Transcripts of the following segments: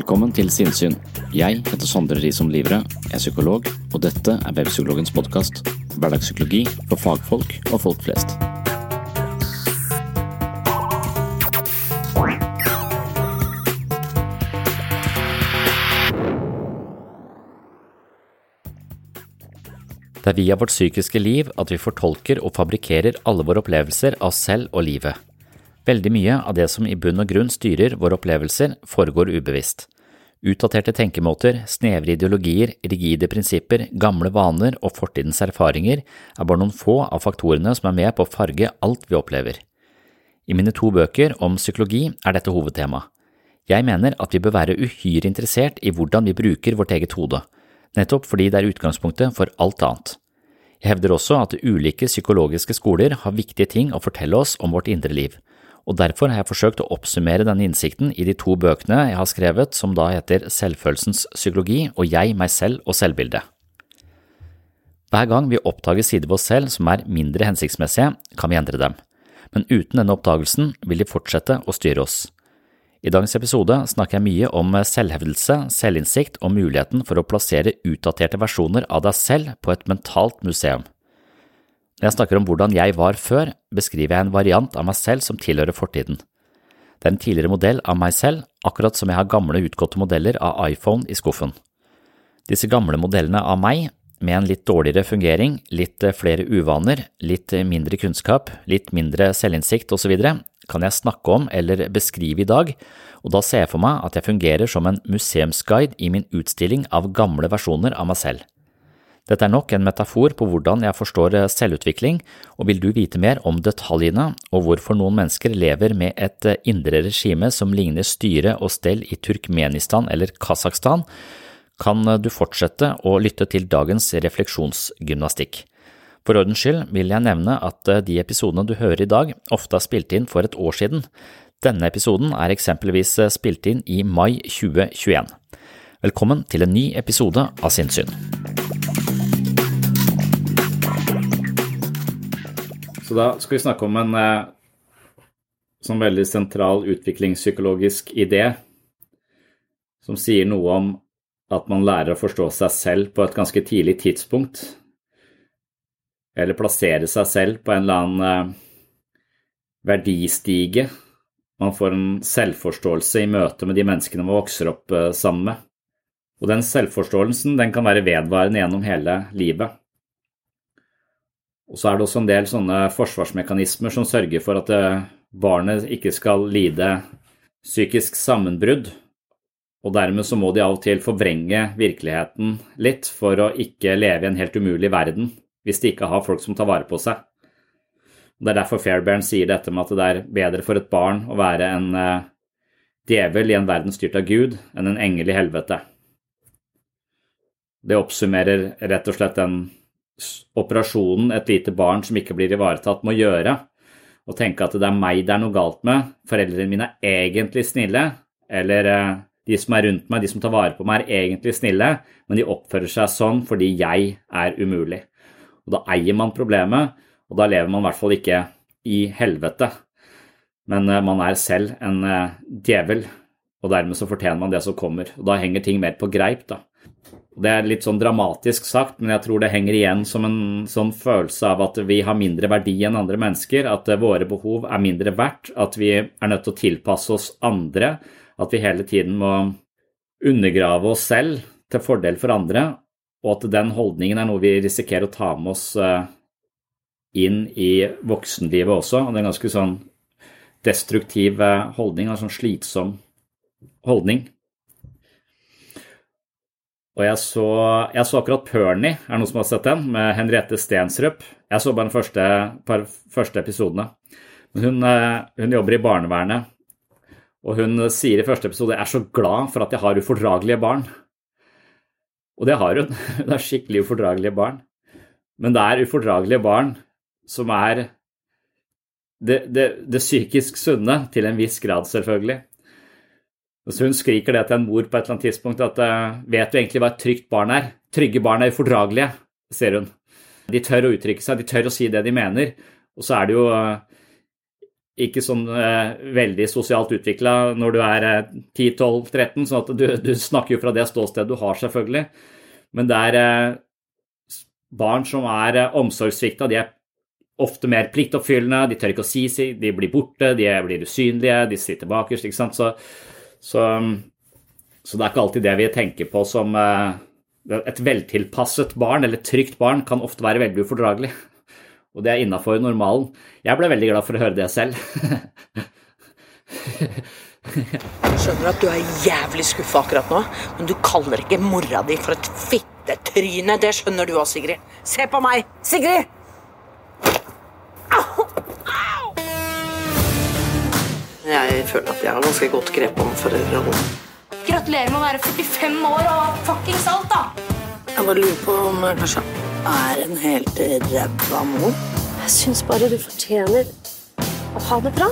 Velkommen til Sinnsyn. Jeg heter Sondre Risom Livre, er psykolog, og dette er Webpsykologens podkast. Hverdagspsykologi for fagfolk og folk flest. Det er via vårt psykiske liv at vi fortolker og fabrikkerer alle våre opplevelser av selv og livet. Veldig mye av det som i bunn og grunn styrer våre opplevelser, foregår ubevisst. Utdaterte tenkemåter, snevre ideologier, rigide prinsipper, gamle vaner og fortidens erfaringer er bare noen få av faktorene som er med på å farge alt vi opplever. I mine to bøker om psykologi er dette hovedtema. Jeg mener at vi bør være uhyre interessert i hvordan vi bruker vårt eget hode, nettopp fordi det er utgangspunktet for alt annet. Jeg hevder også at ulike psykologiske skoler har viktige ting å fortelle oss om vårt indre liv, og derfor har jeg forsøkt å oppsummere denne innsikten i de to bøkene jeg har skrevet som da heter Selvfølelsens psykologi og Jeg, meg selv og selvbildet. Hver gang vi oppdager sider ved oss selv som er mindre hensiktsmessige, kan vi endre dem, men uten denne oppdagelsen vil de fortsette å styre oss. I dagens episode snakker jeg mye om selvhevdelse, selvinnsikt og muligheten for å plassere utdaterte versjoner av deg selv på et mentalt museum. Når jeg snakker om hvordan jeg var før, beskriver jeg en variant av meg selv som tilhører fortiden. Det er en tidligere modell av meg selv, akkurat som jeg har gamle utgåtte modeller av iPhone i skuffen. Disse gamle modellene av meg, med en litt dårligere fungering, litt flere uvaner, litt mindre kunnskap, litt mindre selvinnsikt osv., kan jeg snakke om eller beskrive i dag, og da ser jeg for meg at jeg fungerer som en museumsguide i min utstilling av gamle versjoner av meg selv. Dette er nok en metafor på hvordan jeg forstår eh, selvutvikling, og vil du vite mer om detaljene og hvorfor noen mennesker lever med et eh, indre regime som ligner styre og stell i Turkmenistan eller Kasakhstan, kan eh, du fortsette å lytte til dagens refleksjonsgymnastikk. For ordens skyld vil jeg nevne at de episodene du hører i dag, ofte er spilt inn for et år siden. Denne episoden er eksempelvis spilt inn i mai 2021. Velkommen til en ny episode av Sinnssyn. Så da skal vi snakke om en eh, sånn veldig sentral utviklingspsykologisk idé som sier noe om at man lærer å forstå seg selv på et ganske tidlig tidspunkt, eller plassere seg selv på en eller annen eh, verdistige. Man får en selvforståelse i møte med de menneskene man vokser opp eh, sammen med. Og den selvforståelsen den kan være vedvarende gjennom hele livet. Og så er det også en del sånne forsvarsmekanismer som sørger for at eh, barnet ikke skal lide psykisk sammenbrudd. Og dermed så må de av og til forvrenge virkeligheten litt for å ikke leve i en helt umulig verden hvis de ikke har folk som tar vare på seg. Det er derfor Fairbairn sier dette med at det er bedre for et barn å være en uh, djevel i en verden styrt av Gud enn en engel i helvete. Det oppsummerer rett og slett den operasjonen et lite barn som ikke blir ivaretatt, må gjøre. Og tenke at det er meg det er noe galt med. Foreldrene mine er egentlig snille. Eller eh, de som er rundt meg, de som tar vare på meg, er egentlig snille, men de oppfører seg sånn fordi jeg er umulig. Og Da eier man problemet, og da lever man i hvert fall ikke i helvete. Men eh, man er selv en eh, djevel, og dermed så fortjener man det som kommer. Og Da henger ting mer på greip, da. Det er litt sånn dramatisk sagt, men jeg tror det henger igjen som en sånn følelse av at vi har mindre verdi enn andre mennesker, at eh, våre behov er mindre verdt, at vi er nødt til å tilpasse oss andre, at vi hele tiden må undergrave oss selv til fordel for andre, og at den holdningen er noe vi risikerer å ta med oss inn i voksenlivet også. og Det er en ganske sånn destruktiv holdning, en sånn slitsom holdning. Og jeg så, jeg så akkurat Pernie, er det noen som har sett den, med Henriette Stensrup. Jeg så bare de første, par første episodene. Hun, eh, hun, jobber i barnevernet, og hun sier i første episode jeg er så glad for at jeg har ufordragelige barn. Og det har hun. Hun har skikkelig ufordragelige barn. Men det er ufordragelige barn som er det, det, det psykisk sunne, til en viss grad, selvfølgelig. Så hun skriker det til en mor på et eller annet tidspunkt at eh, vet du egentlig hva et trygt barn er? Trygge barn er ufordragelige, sier hun. De tør å uttrykke seg, de tør å si det de mener. Og så er det jo eh, ikke sånn eh, veldig sosialt utvikla når du er eh, 10-12-13, sånn at du, du, snakker jo fra det ståstedet du har, selvfølgelig. Men det er barn som er eh, omsorgssvikta, de er ofte mer pliktoppfyllende, de tør ikke å si de blir borte, de blir usynlige, de sitter bakerst, ikke sant. Så så, så, det er ikke alltid det vi tenker på som eh, Et veltilpasset barn, eller trygt barn, kan ofte være veldig ufordragelig. Og det er innafor normalen. Jeg ble veldig glad for å høre det selv. Jeg skjønner at du er jævlig skuffa akkurat nå, men du kaller ikke mora di for et fittetryne. Det skjønner du òg, Sigrid. Se på meg! Sigrid! Jeg føler at jeg har ganske godt grep om foreldrerollen. Gratulerer med å være 45 år og fuckings alt, da! Jeg bare lurer på om jeg kanskje er en helt ræva mor. Jeg syns bare du fortjener å ha det bra.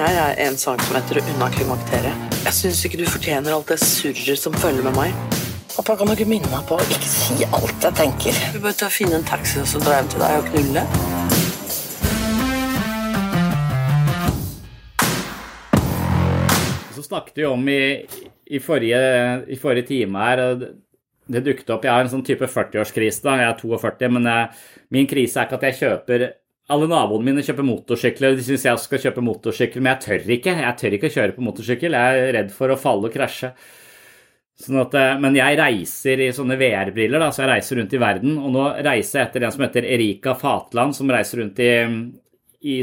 Jeg er en centimeter unna klimakteriet. Jeg syns ikke du fortjener alt det surret som følger med meg. Pappa, kan du ikke minne meg på å ikke si alt jeg tenker? Vi bør ta og finne en taxi og så dra hjem til deg og knulle. Snakket vi om i, i, forrige, i, forrige, time her. og Det dukket opp Jeg har en sånn type 40-årskrise. da, Jeg er 42, men jeg, min krise er ikke at jeg kjøper alle naboene mine kjøper motorsykler. De syns jeg også skal kjøpe motorsykkel, men jeg tør ikke. Jeg tør ikke å kjøre på motorsykkel. Jeg er redd for å falle og krasje. Sånn at, eh, men jeg reiser i sånne VR-briller, så jeg reiser rundt i verden. Og nå reiser jeg etter en som heter Erika Fatland, som reiser rundt i, i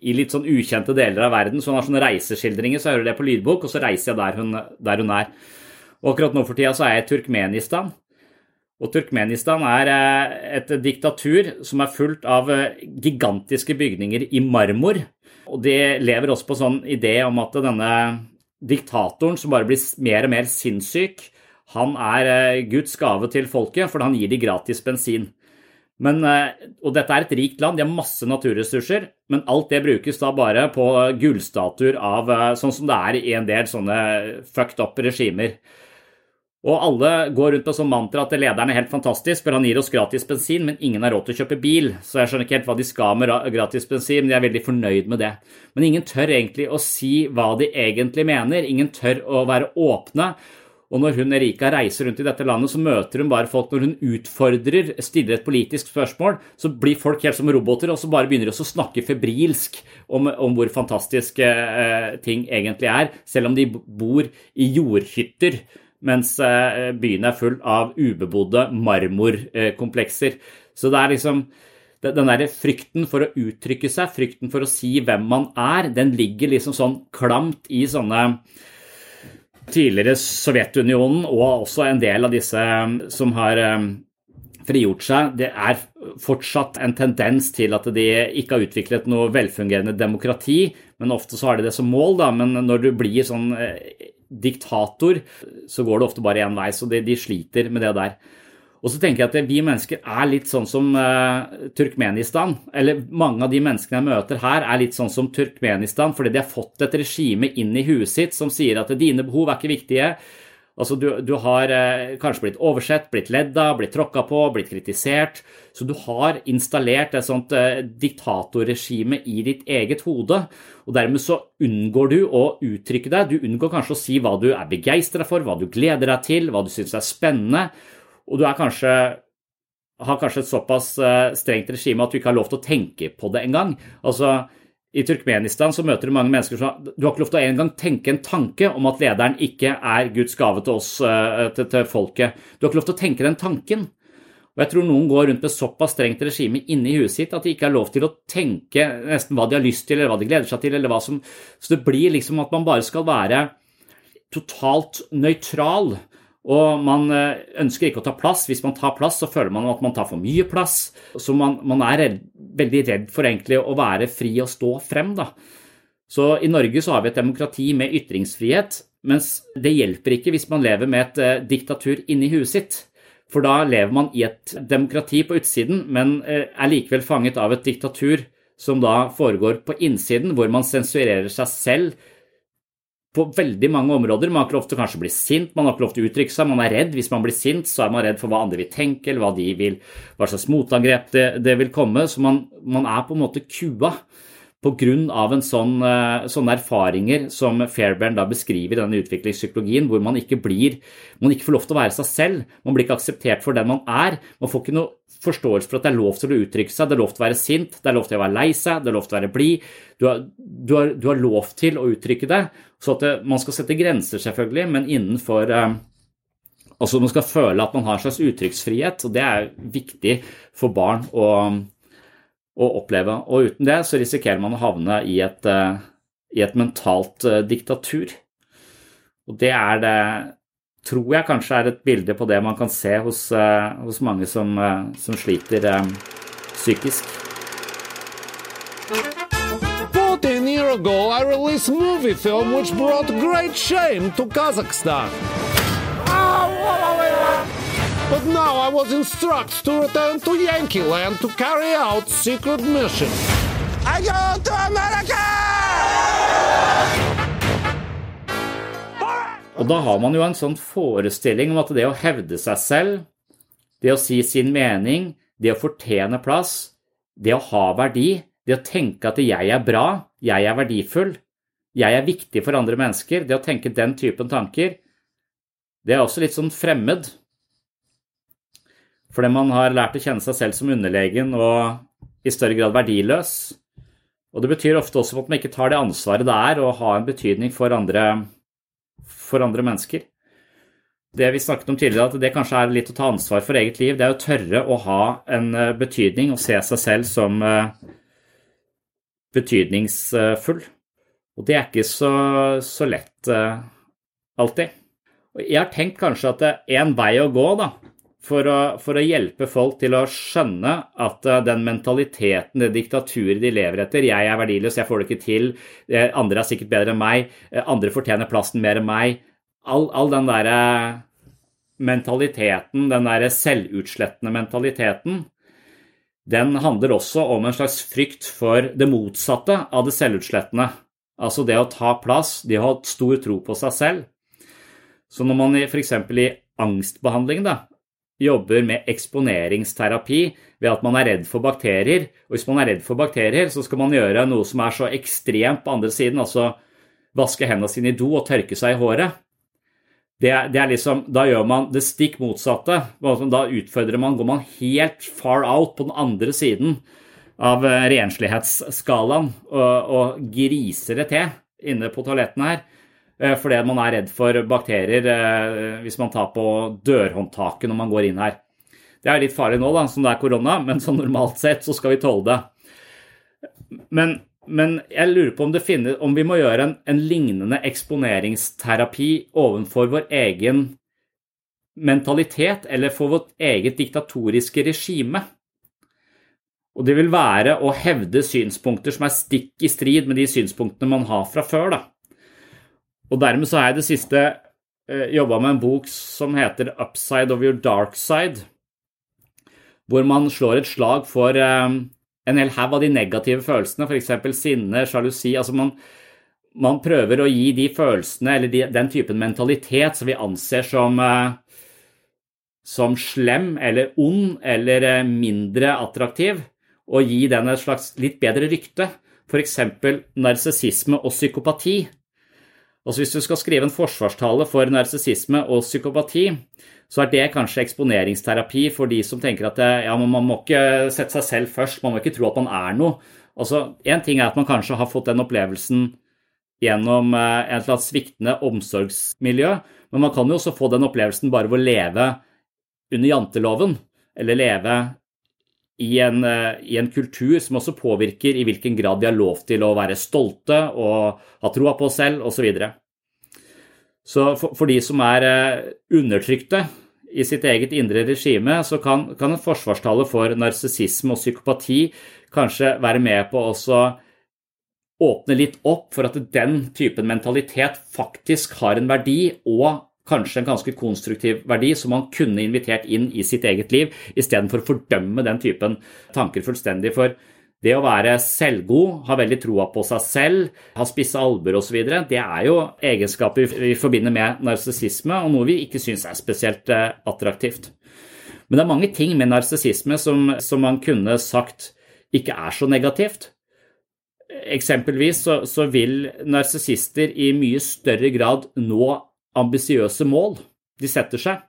i litt sånn ukjente deler av verden. Så hun har sånne reiseskildringer, så jeg hører det på lydbok, og så reiser jeg der hun, der hun er. Og akkurat nå for tida så er jeg i Turkmenistan. Og Turkmenistan er eh, et diktatur som er fullt av eh, gigantiske bygninger i marmor. Og det lever også på sånn idé om at denne diktatoren, som bare blir mer og mer sinnssyk, han er eh, Guds gave til folket, for han gir de gratis bensin. Men, eh, og dette er et rikt land, de har masse naturressurser, men alt det brukes da bare på gullstatuer av eh, sånn som det er i en del sånne fucked up regimer. Og alle går rundt på sånn mantra at lederen er helt fantastisk, for han gir oss gratis bensin, men ingen har råd til å kjøpe bil, så jeg skjønner ikke helt hva de skal med gratis bensin, men de er veldig fornøyd med det. Men ingen tør egentlig å si hva de egentlig mener, ingen tør å være åpne. Og når hun Erika reiser rundt i dette landet, så møter hun bare folk når hun utfordrer, stiller et politisk spørsmål, så blir folk helt som roboter, og så bare begynner de å snakke febrilsk om, om hvor fantastiske eh, ting egentlig er, selv om de bor i jordhytter. Mens eh, byen er full av ubebodde marmorkomplekser. Så det er liksom den der frykten for å uttrykke seg, frykten for å si hvem man er, den ligger liksom sånn klamt i sånne tidligere Sovjetunionen og også en del av disse um, som har um, frigjort seg, det er fortsatt en tendens til at de ikke har utviklet noe velfungerende demokrati, men ofte så har de det som mål, da. Men når du blir sånn eh, diktator, så går det ofte bare én vei. Så de, de, sliter med det der. Og så tenker jeg at vi mennesker er litt sånn som uh, Turkmenistan. Eller mange av de menneskene jeg møter her, er litt sånn som Turkmenistan fordi de har fått et regime inn i huet sitt som sier at dine behov er ikke viktige. Altså, du, du har eh, kanskje blitt oversett, blitt ledd av, blitt tråkka på, blitt kritisert. Så du har installert et sånt eh, diktatorregime i ditt eget hode. Og dermed så unngår du å uttrykke deg. Du unngår kanskje å si hva du er begeistra for, hva du gleder deg til, hva du syns er spennende. Og du kanskje har kanskje et såpass eh, strengt regime at du ikke har lov til å tenke på det engang. Altså, i Turkmenistan så møter du mange mennesker som du har ikke lov til å engang tenke en tanke om at lederen ikke er Guds gave til oss, eh, til, til, folket. Du har ikke lov til å tenke den tanken. Og jeg tror noen går rundt med såpass strengt regime inni huet sitt at de ikke har lov til å tenke nesten hva de har lyst til, eller hva de gleder seg til, eller hva som Så det blir liksom at man bare skal være totalt nøytral og man eh, ønsker ikke å ta plass. Hvis man tar plass, så føler man at man tar for mye plass. Så man, man er redd, veldig redd for egentlig å være fri og stå frem. Da. Så i Norge så har vi et demokrati med ytringsfrihet, mens det hjelper ikke hvis man lever med et eh, diktatur inni huet sitt. For da lever man i et demokrati på utsiden, men eh, er likevel fanget av et diktatur som da foregår på innsiden, hvor man sensurerer seg selv på veldig mange områder. Man har ikke lov til å kanskje bli sint, man har ikke lov til å uttrykke seg. Man er redd. Hvis man blir sint, så er man redd for hva andre vil tenke, eller hva, de vil, hva slags motangrep det, det vil komme. Så man, man, er på en måte kua av sånn, eh, sånne erfaringer som Fairbairn da beskriver i denne utviklingspsykologien, hvor man ikke blir, man ikke får lov til å være seg selv. Man blir ikke akseptert for den man er. Man får ikke noe forståelse for at det er lov til å uttrykke seg, det er lov til å være sint, det er lov til å være lei seg, det er lov til å være blid. Du, du, du, har lov til å uttrykke det. Så at det, man skal sette grenser, selvfølgelig, men innenfor eh, Altså man skal føle at man har en slags uttrykksfrihet, og det er viktig for barn å, å oppleve. Og uten det så risikerer man å havne i et, eh, i et mentalt eh, diktatur. Og det er det tror jeg kanskje er et bilde på det man kan se hos, uh, hos mange som, som sliter psykisk. 14 years ago, I released a movie film which brought great shame to Kazakhstan. But now I was instructed to return to Yankee Land to carry out secret mission. I go to America! Og da har man jo en sånn forestilling om at det å hevde seg selv, det å si sin mening, det å fortjene plass, det å ha verdi, det å tenke at jeg er bra, jeg er verdifull, jeg er viktig for andre mennesker, det å tenke den typen tanker, det er også litt sånn fremmed. Fordi man har lært å kjenne seg selv som underlegen og i større grad verdiløs. Og det betyr ofte også at man ikke tar det ansvaret det er å ha en betydning for andre for andre mennesker. Det vi snakket om tidligere, at det kanskje er litt å ta ansvar for eget liv, det er å tørre å ha en eh, betydning og se seg selv som eh, betydningsfull. Og det er ikke så, så lett uh, alltid. Og jeg har tenkt kanskje at en vei å gå da, for å, for å hjelpe folk til å skjønne at uh, den mentaliteten, det diktaturet de lever etter 'Jeg er verdiløs, jeg får det ikke til. Uh, andre er sikkert bedre enn meg. andre fortjener plassen mer enn meg.' all, all den derre mentaliteten, den derre selvutslettende mentaliteten, den handler også om en slags frykt for det motsatte av det selvutslettende. Altså det å ta plass, de har ha stor tro på seg selv. Så når man f.eks. i angstbehandling da, jobber med eksponeringsterapi ved at man er redd for bakterier, og hvis man er redd for bakterier, så skal man gjøre noe som er så ekstremt på andre siden, altså vaske hendene sine i do og tørke seg i håret det, det, er liksom, Da gjør man det stikk motsatte. Da utfordrer man, går man helt far out på den andre siden av eh, renslighetsskalaen og, og griser det til inne på toalettene her. Eh, fordi man er redd for bakterier eh, hvis man tar på dørhåndtaket når man går inn her. Det er litt farlig nå da, som det er korona, men sånn normalt sett så skal vi tåle det. Men men jeg lurer på om, finner, om vi må gjøre en, en, lignende eksponeringsterapi overfor vår egen mentalitet, eller for vårt eget diktatoriske regime. Og det vil være å hevde synspunkter som er stikk i strid med de synspunktene man har fra før. Da. Og dermed så har jeg det siste eh, jobba med en bok som heter Upside of your dark side, hvor man slår et slag for eh, en hel haug av de negative følelsene, f.eks. sinne, sjalusi. altså man, man, prøver å gi de følelsene eller de, den typen mentalitet som vi anser som, eh, som slem eller ond eller eh, mindre attraktiv, og gi den et slags litt bedre rykte. F.eks. narsissisme og psykopati. Altså Hvis du skal skrive en forsvarstale for narsissisme og psykopati, så er det kanskje eksponeringsterapi for de som tenker at ja, man må ikke sette seg selv først, man må ikke tro at man er noe. Altså, Én ting er at man kanskje har fått den opplevelsen gjennom eh, et eller annet sviktende omsorgsmiljø, men man kan jo også få den opplevelsen bare ved å leve under janteloven, eller leve i en, eh, i en, kultur som også påvirker i hvilken grad de har lov til å være stolte og ha troa på oss selv osv. Så, videre. så for, for, de som er eh, undertrykte i sitt eget indre regime, så kan, kan en forsvarstale for narsissisme og psykopati kanskje være med på å åpne litt opp for at den typen mentalitet faktisk har en verdi og kanskje en ganske konstruktiv verdi som man kunne invitert inn i sitt eget liv, istedenfor å fordømme den typen tanker fullstendig. For det å være selvgod, ha veldig troa på seg selv, ha spisse albuer osv., det er jo egenskaper vi forbinder med narsissisme, og noe vi ikke syns er spesielt eh, attraktivt. Men det er mange ting med narsissisme som, som, man kunne sagt ikke er så negativt. Eksempelvis så, så vil narsissister i mye større grad nå ambisiøse mål de setter seg.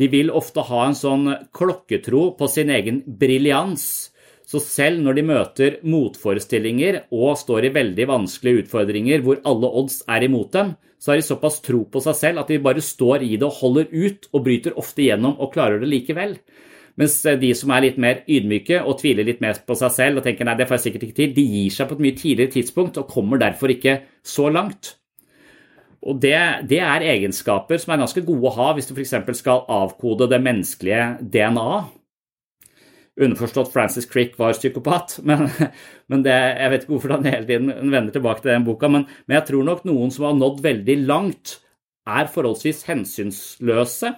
De vil ofte ha en sånn klokketro på sin egen briljans, så selv når de møter motforestillinger og står i veldig vanskelige utfordringer hvor alle odds er imot dem, så har de såpass tro på seg selv at de bare står i det og holder ut, og bryter ofte gjennom og klarer det likevel. Mens de som er litt mer ydmyke og tviler litt mer på seg selv og tenker nei, det får jeg sikkert ikke til, de gir seg på et mye tidligere tidspunkt og kommer derfor ikke så langt. Og det, det, er egenskaper som er ganske gode å ha hvis du f.eks. skal avkode det menneskelige DNA. Underforstått Francis Crick var psykopat, men, men det, jeg vet ikke hvorfor han hele tiden vender tilbake til den boka. Men, men jeg tror nok noen som har nådd veldig langt, er forholdsvis hensynsløse.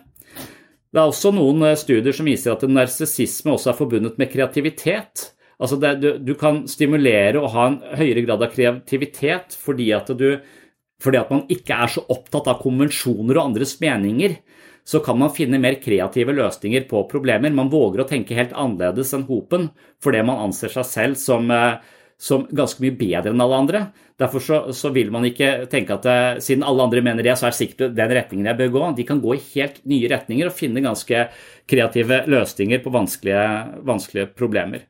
Det er også noen eh, studier som viser at narsissisme også er forbundet med kreativitet. Altså det, du, du, kan stimulere og ha en høyere grad av kreativitet fordi at du fordi at man ikke er så opptatt av konvensjoner og andres meninger, så kan man finne mer kreative løsninger på problemer. Man våger å tenke helt annerledes enn hopen fordi man anser seg selv som, eh, som ganske mye bedre enn alle andre. Derfor så, så, vil man ikke tenke at eh, siden alle andre mener det, så er det sikkert den retningen jeg bør gå. De kan gå i helt nye retninger og finne ganske kreative løsninger på vanskelige, vanskelige problemer.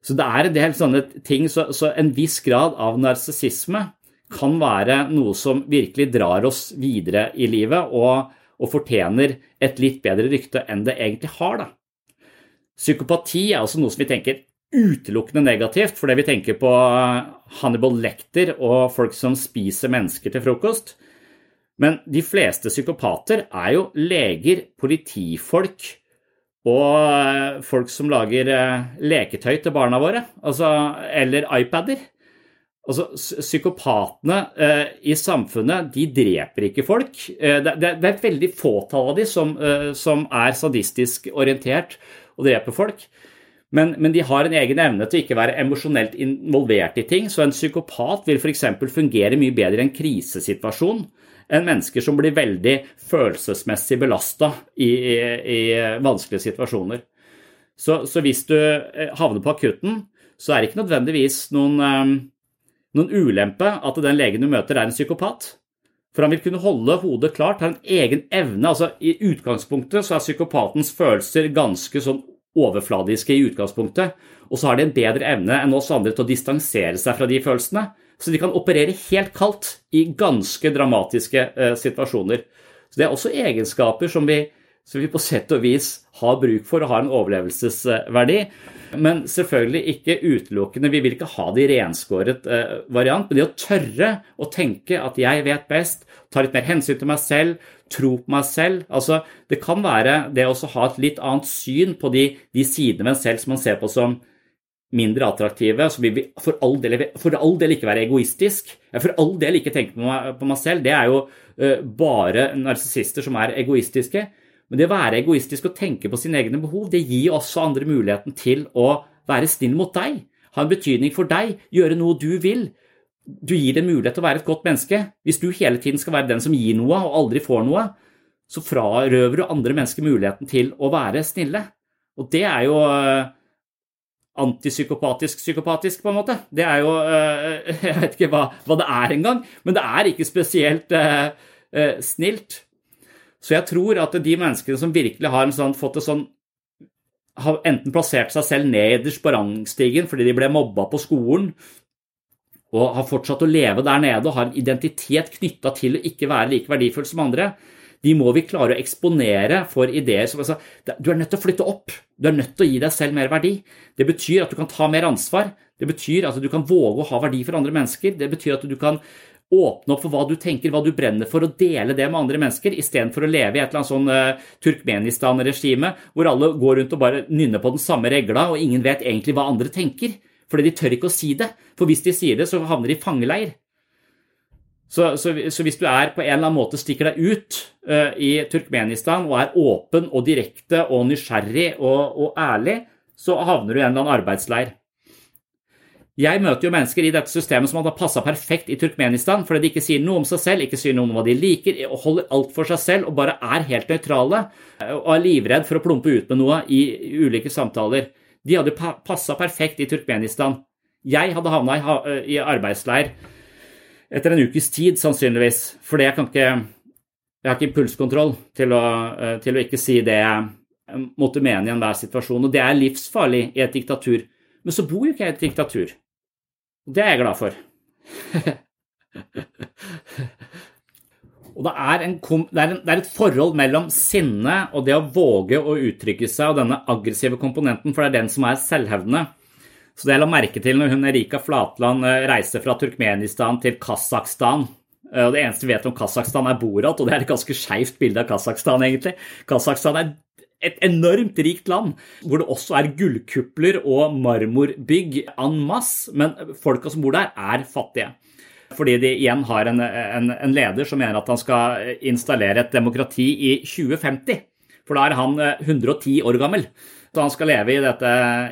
Så det er en del sånne ting, så, så en viss grad av narsissisme kan være noe som virkelig drar oss videre i livet og, og fortjener et litt bedre rykte enn det egentlig har. Da. Psykopati er også noe som vi tenker utelukkende negativt, fordi vi tenker på Hannibal Lecter og folk som spiser mennesker til frokost. Men de fleste psykopater er jo leger, politifolk og folk som lager eh, leketøy til barna våre, altså, eller iPader. Altså, Psykopatene eh, i samfunnet de dreper ikke folk. Eh, det, det, er veldig fåtall av de som, eh, som, er sadistisk orientert og dreper folk. Men, men, de har en egen evne til å ikke være emosjonelt involvert i ting. Så en psykopat vil f.eks. fungere mye bedre i en krisesituasjon enn mennesker som blir veldig følelsesmessig belasta i, i, i, vanskelige situasjoner. Så, så, hvis du eh, havner på akutten, så er det ikke nødvendigvis noen eh, noen ulempe at den legen du møter, er en psykopat. For han vil kunne holde hodet klart, har en egen evne. altså I utgangspunktet så er psykopatens følelser ganske sånn overfladiske i utgangspunktet, og så har de en bedre evne enn oss andre til å distansere seg fra de følelsene. Så de kan operere helt kaldt i ganske dramatiske eh, situasjoner. Så Det er også egenskaper som vi, som vi på sett og vis har bruk for og har en overlevelsesverdi. Men selvfølgelig ikke utelukkende. Vi vil ikke ha det i renskåret eh, variant. Men det å tørre å tenke at jeg vet best, ta litt mer hensyn til meg selv, tro på meg selv altså Det kan være det å ha et litt annet syn på de, de sidene ved en selv som man ser på som mindre attraktive, så vi for all del, for all del ikke være egoistisk. For all del ikke tenke på meg, på meg selv. Det er jo uh, bare narsissister som er egoistiske. Men det å være egoistisk og tenke på sine egne behov, det gir også andre muligheten til å være snill mot deg. Ha en betydning for deg, gjøre noe du vil. Du gir dem mulighet til å være et godt menneske. Hvis du hele tiden skal være den som gir noe og aldri får noe, så frarøver du andre mennesker muligheten til å være snille. Og det er jo uh, antipsykopatisk psykopatisk, på en måte. Det er jo uh, Jeg vet ikke hva, hva det er engang, men det er ikke spesielt uh, snilt. Så jeg tror at de menneskene som virkelig har sånn, fått det sånn har enten plassert seg selv nederst på rangstigen fordi de ble mobba på skolen, og har fortsatt å leve der nede og har en identitet knytta til å ikke være like verdifull som andre, de må vi klare å eksponere for ideer som altså, Du er nødt til å flytte opp. Du er nødt til å gi deg selv mer verdi. Det betyr at du kan ta mer ansvar. Det betyr at du kan våge å ha verdi for andre mennesker. Det betyr at du kan åpne opp for hva du tenker, hva du brenner for, og dele det med andre mennesker, istedenfor å leve i et eller annet sånn uh, Turkmenistan-regime hvor alle går rundt og bare nynner på den samme regla, og ingen vet egentlig hva andre tenker. Fordi de tør ikke å si det. For hvis de sier det, så havner de i fangeleir. Så, så, så, hvis du er på en eller annen måte stikker deg ut uh, i Turkmenistan og er åpen og direkte og nysgjerrig og, og ærlig, så havner du i en eller annen arbeidsleir. Jeg møter jo mennesker i dette systemet som hadde passa perfekt i Turkmenistan, fordi de ikke sier noe om seg selv, ikke sier noe om hva de liker, og holder alt for seg selv og bare er helt nøytrale og er livredd for å plumpe ut med noe i ulike samtaler. De hadde passa perfekt i Turkmenistan. Jeg hadde havna i arbeidsleir etter en ukes tid, sannsynligvis, fordi jeg kan ikke jeg har ikke impulskontroll til eh, til å ikke si det jeg måtte mene i enhver situasjon. Og det er livsfarlig i et diktatur. Men så bor jo ikke jeg i et diktatur. Det er jeg glad for. og det er, en, det, er en, det er, et forhold mellom sinne og det å våge å uttrykke seg, og denne aggressive komponenten, for det er den som er selvhevdende. Så det jeg la merke til når hun Erika Flatland reiser reiste fra Turkmenistan til Kasakhstan eh, og Det eneste vi vet om Kasakhstan, er Borat, og det er et ganske skeivt bilde av Kasakhstan, egentlig. Kasakhstan er et enormt rikt land, hvor det også er gullkupler og marmorbygg en masse, men folka som bor der, er fattige. Fordi de igjen har en, en, en leder som mener at han skal installere et demokrati i 2050. For da er han 110 år gammel. Så han skal leve i dette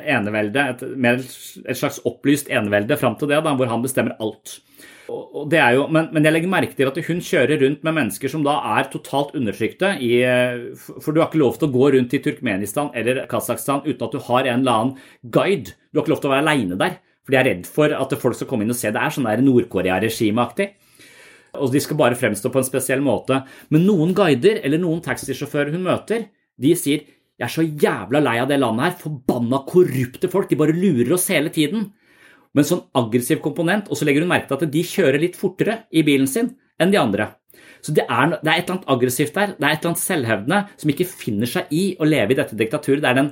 eneveldet, et, et slags opplyst enevelde fram til det, da, hvor han bestemmer alt. Jo, men, men, jeg legger merke til at hun kjører rundt med mennesker som da er totalt undertrykte. I, for du har ikke lov til å gå rundt i Turkmenistan eller Kasakhstan uten at du har en eller annen guide. Du har ikke lov til å være aleine der, for de er redd for at folk skal komme inn og se. Det er sånn Nord-Korea-regimeaktig. Og de skal bare fremstå på en spesiell måte. Men noen guider eller noen taxisjåfører hun møter, de sier jeg er så jævla lei av det landet her. Forbanna korrupte folk. De bare lurer oss hele tiden. Med en sånn aggressiv komponent, og så legger hun merke til at de kjører litt fortere i bilen sin enn de andre. Så det er, det er et eller annet aggressivt der. Det er et eller annet selvhevdende som ikke finner seg i å leve i dette diktaturet. Det er den,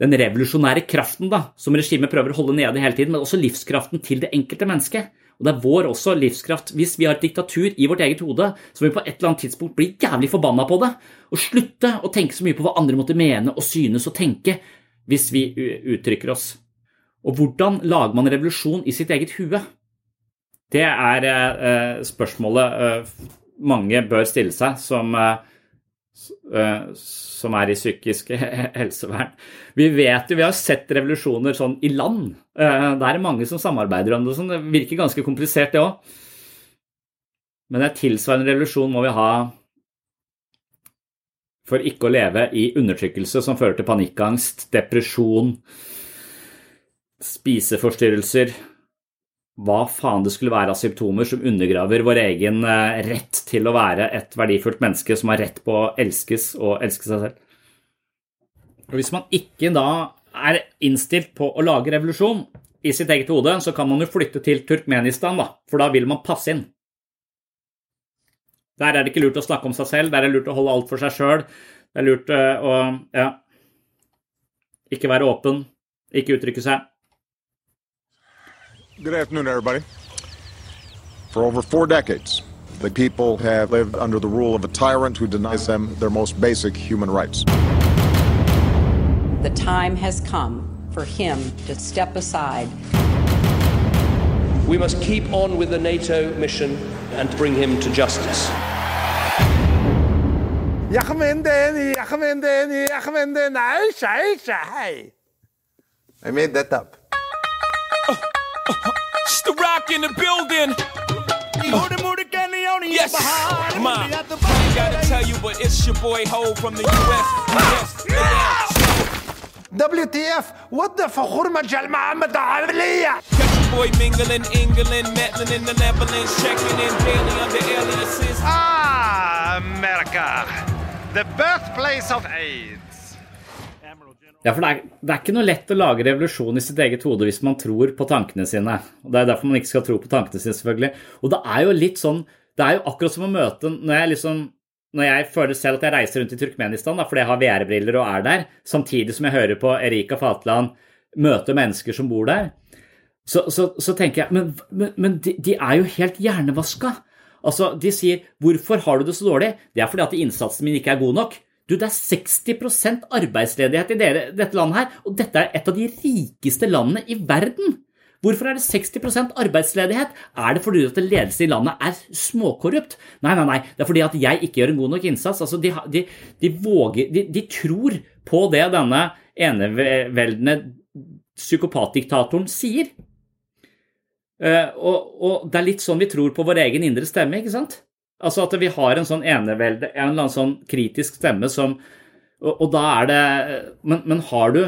den revolusjonære kraften da, som regimet prøver å holde nede hele tiden, men også livskraften til det enkelte mennesket. Og det er vår også livskraft. Hvis vi har et diktatur i vårt eget hode, så må vi på et eller annet tidspunkt bli jævlig forbanna på det, og slutte å tenke så mye på hva andre måtte mene og synes og tenke hvis vi uttrykker oss. Og hvordan lager man revolusjon i sitt eget hue? Det er eh, spørsmålet eh, mange bør stille seg som eh, Eh, som er i psykisk helsevern. Vi vet jo, vi har sett revolusjoner sånn i land. Eh, det er mange som samarbeider om det. Sånn. Det virker ganske komplisert, det òg. Men en tilsvarende revolusjon må vi ha for ikke å leve i undertrykkelse som fører til panikkangst, depresjon, spiseforstyrrelser, hva faen det skulle være av symptomer som undergraver vår egen eh, rett til å være et verdifullt menneske som har rett på å elskes og elske seg selv. Og Hvis man ikke da er innstilt på å lage revolusjon i sitt eget hode, så kan man jo flytte til Turkmenistan, da, for da vil man passe inn. Der er det ikke lurt å snakke om seg selv, der er det lurt å holde alt for seg sjøl. Det er lurt eh, å ja, ikke være åpen, ikke uttrykke seg. Good afternoon, everybody. For over four decades, the people have lived under the rule of a tyrant who denies them their most basic human rights. The time has come for him to step aside. We must keep on with the NATO mission and bring him to justice. I made that up. It's the rock in the building. Yes, ma. I ain't gotta tell you, but it's your boy Ho from the US. Yes, yeah. WTF what the فخور مجال محمد عملية Catch your boy mingling, England, meddling in the Netherlands, checking in daily under aliases. Ah, America The birthplace of AIDS Ja, for det er, det er ikke noe lett å lage revolusjon i sitt eget hode hvis man tror på tankene sine. Og Det er derfor man ikke skal tro på tankene sine, selvfølgelig. Og det er jo litt sånn Det er jo akkurat som å møte Når jeg liksom når jeg føler selv at jeg reiser rundt i Turkmenistan da, fordi jeg har VR-briller og er der, samtidig som jeg hører på Erika Fatland møte mennesker som bor der, så, så, så tenker jeg Men, men, men de, de, er jo helt hjernevaska. Altså, De sier 'Hvorfor har du det så dårlig?' Det er fordi at innsatsen min ikke er god nok. Du, Det er 60% arbeidsledighet i dere, dette landet her, og dette er et av de rikeste landene i verden. Hvorfor er det 60% arbeidsledighet? Er det fordi at ledelsen i landet er småkorrupt? Nei, nei, nei, det er fordi at jeg ikke gjør en god nok innsats. Altså, de, de, de, våger, de tror på det denne eneveldende psykopatdiktatoren sier. Uh, og, og, det er litt sånn vi tror på vår egen indre stemme, ikke sant? Altså at vi har en sånn enevelde, en eller annen sånn kritisk stemme som Og, og da er det men, men har du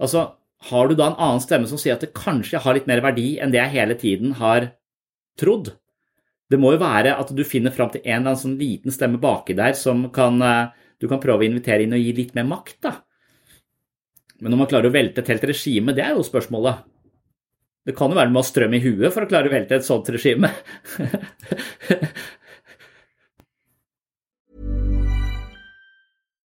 Altså har du da en annen stemme som sier at det kanskje har litt mer verdi enn det jeg hele tiden har trodd? Det må jo være at du finner fram til en eller annen sånn liten stemme baki der som kan, du kan prøve å invitere inn og gi litt mer makt, da. Men om man klarer å velte et helt regime, det er jo spørsmålet. Det kan jo være med å ha strøm i huet for å klare å velte et sånt regime.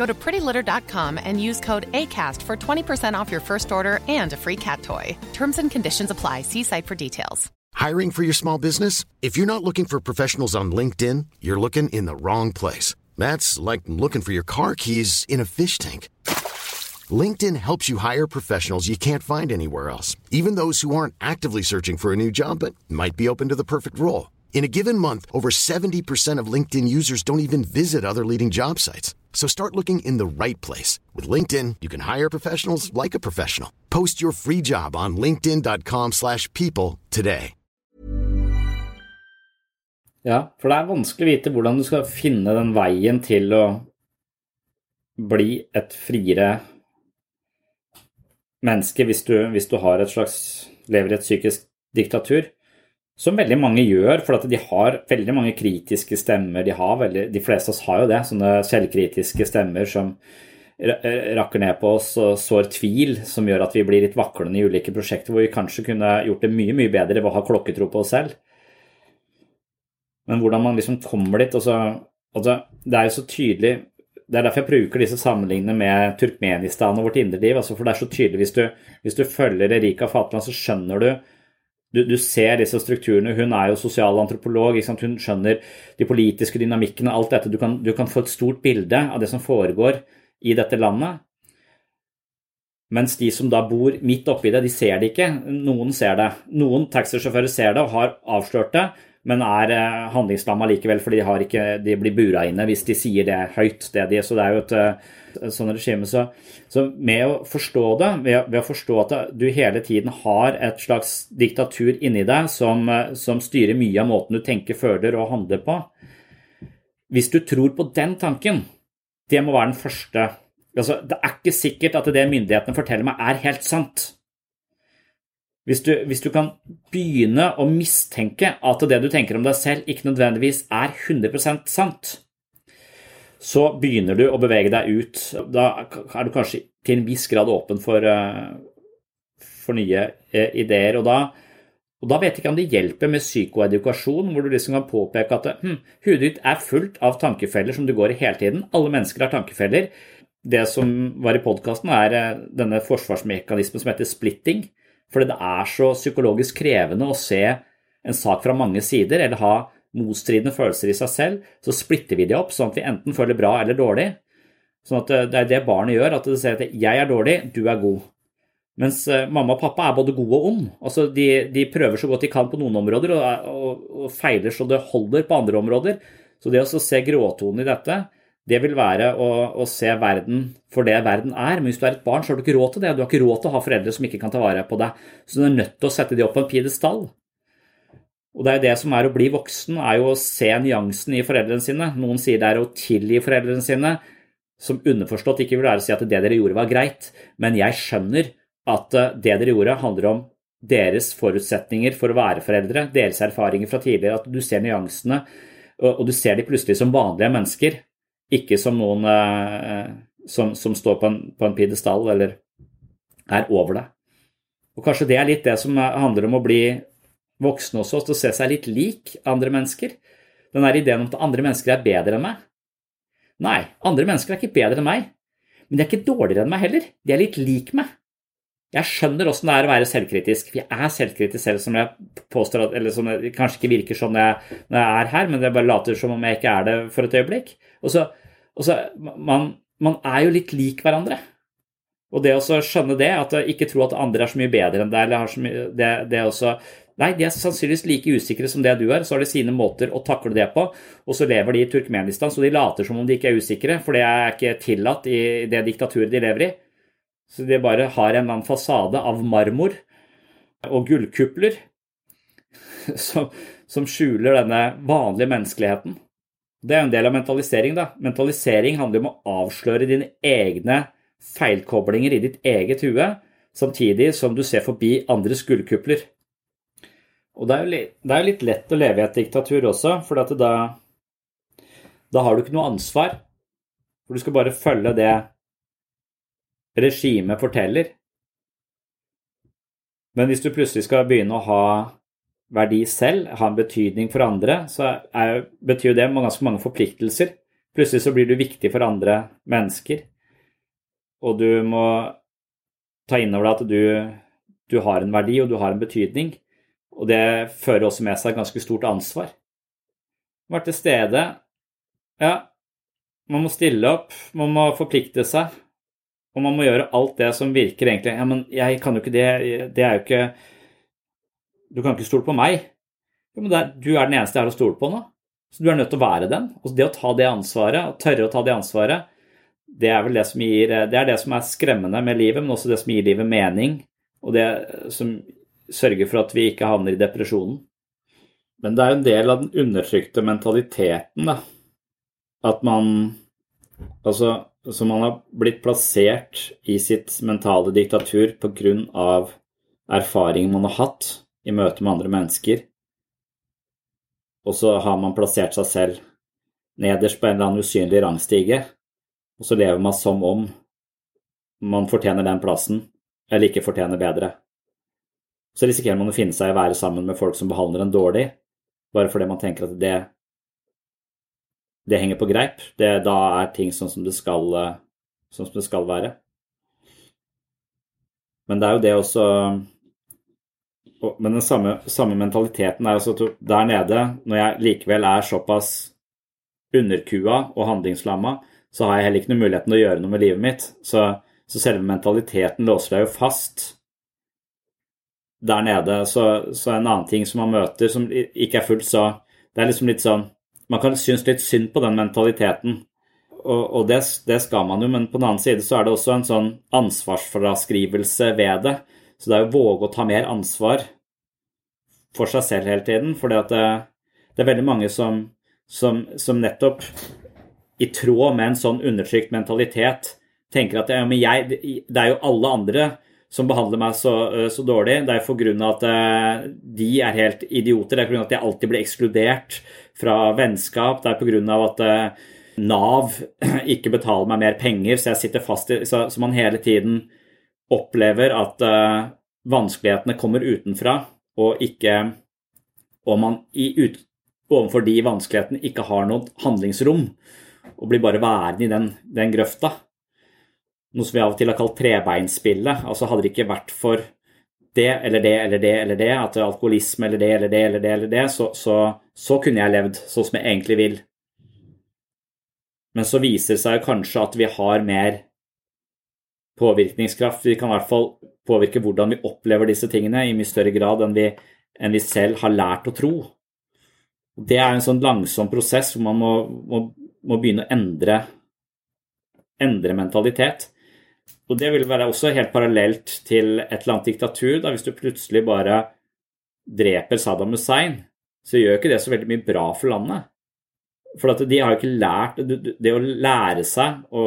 Go to prettylitter.com and use code ACAST for 20% off your first order and a free cat toy. Terms and conditions apply. See site for details. Hiring for your small business? If you're not looking for professionals on LinkedIn, you're looking in the wrong place. That's like looking for your car keys in a fish tank. LinkedIn helps you hire professionals you can't find anywhere else, even those who aren't actively searching for a new job but might be open to the perfect role. In a given month, over 70% of LinkedIn users don't even visit other leading job sites. So start looking in the right place. With LinkedIn, you can hire professionals like a professional. Post your free job on linkedin.com slash people today. Ja, for det er vanskelig å vite hvordan du skal finne den veien til å bli et friere menneske hvis du, hvis du har et slags, lever i et psykisk diktatur. Som veldig mange gjør, for de har veldig mange kritiske stemmer. De, veldig, de, fleste av oss har jo det, sånne selvkritiske stemmer som rakker ned på oss og sår tvil, som gjør at vi blir litt vaklende i ulike prosjekter hvor vi kanskje kunne gjort det mye mye bedre ved å ha klokketro på oss selv. Men hvordan man liksom kommer dit altså, altså, Det er jo så tydelig Det er derfor jeg bruker disse sammenligningene med Turkmenistan og vårt indre liv. Altså, for det er så tydelig hvis du, hvis du følger Erika Fatland, så skjønner du du, du, ser disse strukturene. Hun er jo sosialantropolog. Hun skjønner de politiske dynamikkene, alt dette. Du kan, du kan, få et stort bilde av det som foregår i dette landet. Mens de som da bor midt oppi det, de ser det ikke. Noen ser det. Noen taxisjåfører ser det og har avslørt det, men er eh, handlingslamma likevel, for de, ikke, de blir bura inne hvis de sier det høyt. Det de, så det er jo et, eh, et sånn regime. Så, så, med å forstå det, ved, ved, å forstå at du hele tiden har et slags diktatur inni deg som, eh, som styrer mye av måten du tenker, føler og handler på Hvis du tror på den tanken, det må være den første altså, Det er ikke sikkert at det myndighetene forteller meg, er helt sant. Hvis du, hvis du, kan begynne å mistenke at det du tenker om deg selv, ikke nødvendigvis er 100% sant, så begynner du å bevege deg ut. Da er du kanskje til en viss grad åpen for, eh, for nye eh, ideer. Og da, og da, vet jeg ikke om det hjelper med psykoedukasjon, hvor du liksom kan påpeke at hm, hudet ditt er fullt av tankefeller som du går i hele tiden. Alle mennesker har tankefeller. Det som var i podkasten, er eh, denne forsvarsmekanismen som heter splitting. Fordi det er så psykologisk krevende å se en sak fra mange sider, eller ha motstridende følelser i seg selv, så splitter vi det opp, sånn at vi enten føler bra eller dårlig. Sånn at eh, det er det barnet gjør, at det sier at 'jeg er dårlig, du er god'. Mens eh, mamma og pappa er både gode og ond. Altså de, de, prøver så godt de kan på noen områder, og, og, og, feiler så det holder på andre områder. Så det å se gråtonen i dette, det vil være å, å, se verden for det verden er. Men hvis du er et barn, så har du ikke råd til det. Du har ikke råd til å ha foreldre som ikke kan ta vare på deg. Så du er nødt til å sette de opp på en pidestall. Og det er jo det som er å bli voksen, er jo å se nyansen i foreldrene sine. Noen sier det er å tilgi foreldrene sine, som underforstått ikke vil være å si at det dere gjorde var greit, men jeg skjønner at eh, det dere gjorde handler om deres forutsetninger for å være foreldre, deres erfaringer fra tidligere, at du ser nyansene, og du ser de plutselig som vanlige mennesker, ikke som noen eh, som, som, står på en, på en pidestall eller er over deg. Og Kanskje det er litt det som handler om å bli voksen også, til å se seg litt lik andre mennesker. Den der ideen om at andre mennesker er bedre enn meg. Nei, andre mennesker er ikke bedre enn meg, men de er ikke dårligere enn meg heller. De er litt lik meg. Jeg skjønner åssen det er å være selvkritisk. For jeg er selvkritisk selv, som jeg påstår at, eller som det kanskje ikke virker sånn når jeg, når jeg er her, men det bare later som om jeg ikke er det for et øyeblikk. Og så, så man, man, er jo litt lik hverandre. Og det å skjønne det, at ikke tro at andre er så mye bedre enn deg, eller har så mye, det, det også Nei, de er sannsynligvis like usikre som det du er, så har de sine måter å takle det på. Og så lever de i Turkmenistan, så de later som om de ikke er usikre, for det er ikke tillatt i det diktaturet de lever i. Så de bare har en eller annen fasade av marmor og gullkupler som, som skjuler denne vanlige menneskeligheten. Det er en del av mentalisering. da. Mentalisering handler om å avsløre dine egne feilkoblinger i ditt eget hue, samtidig som du ser forbi andres gullkupler. Og det er, jo litt, er litt lett å leve i et diktatur også, for da, da har du ikke noe ansvar. For du skal bare følge det regimet forteller. Men hvis du plutselig skal begynne å ha verdi selv, ha en betydning for andre, så er, betyr det ganske mange forpliktelser. Plutselig så blir du viktig for andre mennesker, og du må ta inn over deg at du, du har en verdi og du har en betydning. Og det fører også med seg et ganske stort ansvar. Være til stede Ja, man må stille opp, man må forplikte seg. Og man må gjøre alt det som virker egentlig Ja, men jeg kan jo ikke det, det er jo ikke Du kan ikke stole på meg. Jo, men er, du er den eneste jeg har å stole på nå. Så du er nødt til å være den. Og det å ta det ansvaret, å tørre å ta det ansvaret, det er vel det som gir Det er det som er skremmende med livet, men også det som gir livet mening. Og det som sørger for at vi ikke havner i depresjonen. Men det er jo en del av den undertrykte mentaliteten, da. At man Altså, så man har blitt plassert i sitt mentale diktatur av erfaringen man har hatt i møte med andre mennesker. Og så har man plassert seg selv nederst på en eller annen usynlig rangstige, og så lever man som om man fortjener den plassen, eller ikke fortjener bedre så risikerer man å finne seg i å være sammen med folk som behandler en dårlig, bare fordi man tenker at det, det henger på greip. Det, da er ting sånn som skal, sånn som det skal være. Men det er jo det også men den samme, samme mentaliteten er altså at der nede, når jeg likevel er såpass underkua og handlingslamma, så har jeg heller ikke noe muligheten til å gjøre noe med livet mitt. Så, så selve mentaliteten låser deg jo fast der nede. Så, så, en annen ting som man møter som ikke er fullt så Det er liksom litt sånn Man kan synes litt synd på den mentaliteten, og, og det, det, skal man jo, men på den annen side så er det også en sånn ansvarsfraskrivelse ved det. Så det er å våge å ta mer ansvar for seg selv hele tiden. For det, det, er veldig mange som, som, som, nettopp i tråd med en sånn undertrykt mentalitet tenker at ja, jeg, det er jo alle andre som behandler meg så, så dårlig. Det er av at de er helt idioter. Det er pga. at jeg alltid blir ekskludert fra vennskap. Det er pga. at Nav ikke betaler meg mer penger, så jeg sitter fast i Så, så man hele tiden opplever at uh, vanskelighetene kommer utenfra, og ikke Og man i, ut, overfor de vanskelighetene ikke har noe handlingsrom, og blir bare værende i den, den grøfta. Noe som vi av og til har kalt trebeinspillet. Altså hadde det ikke vært for det eller det eller det eller det, at alkoholisme eller det eller det eller det, eller det så, så, så kunne jeg levd sånn som jeg egentlig vil. Men så viser det seg kanskje at vi har mer påvirkningskraft. Vi kan i hvert fall påvirke hvordan vi opplever disse tingene i mye større grad enn vi, enn vi selv har lært å tro. Det er en sånn langsom prosess hvor man må, må, må begynne å endre, endre, mentalitet. Og Det vil være også helt parallelt til et eller annet diktatur. Da hvis du plutselig bare dreper Saddam Hussein, så gjør ikke det så veldig mye bra for landet. For de har jo ikke lært det å lære seg å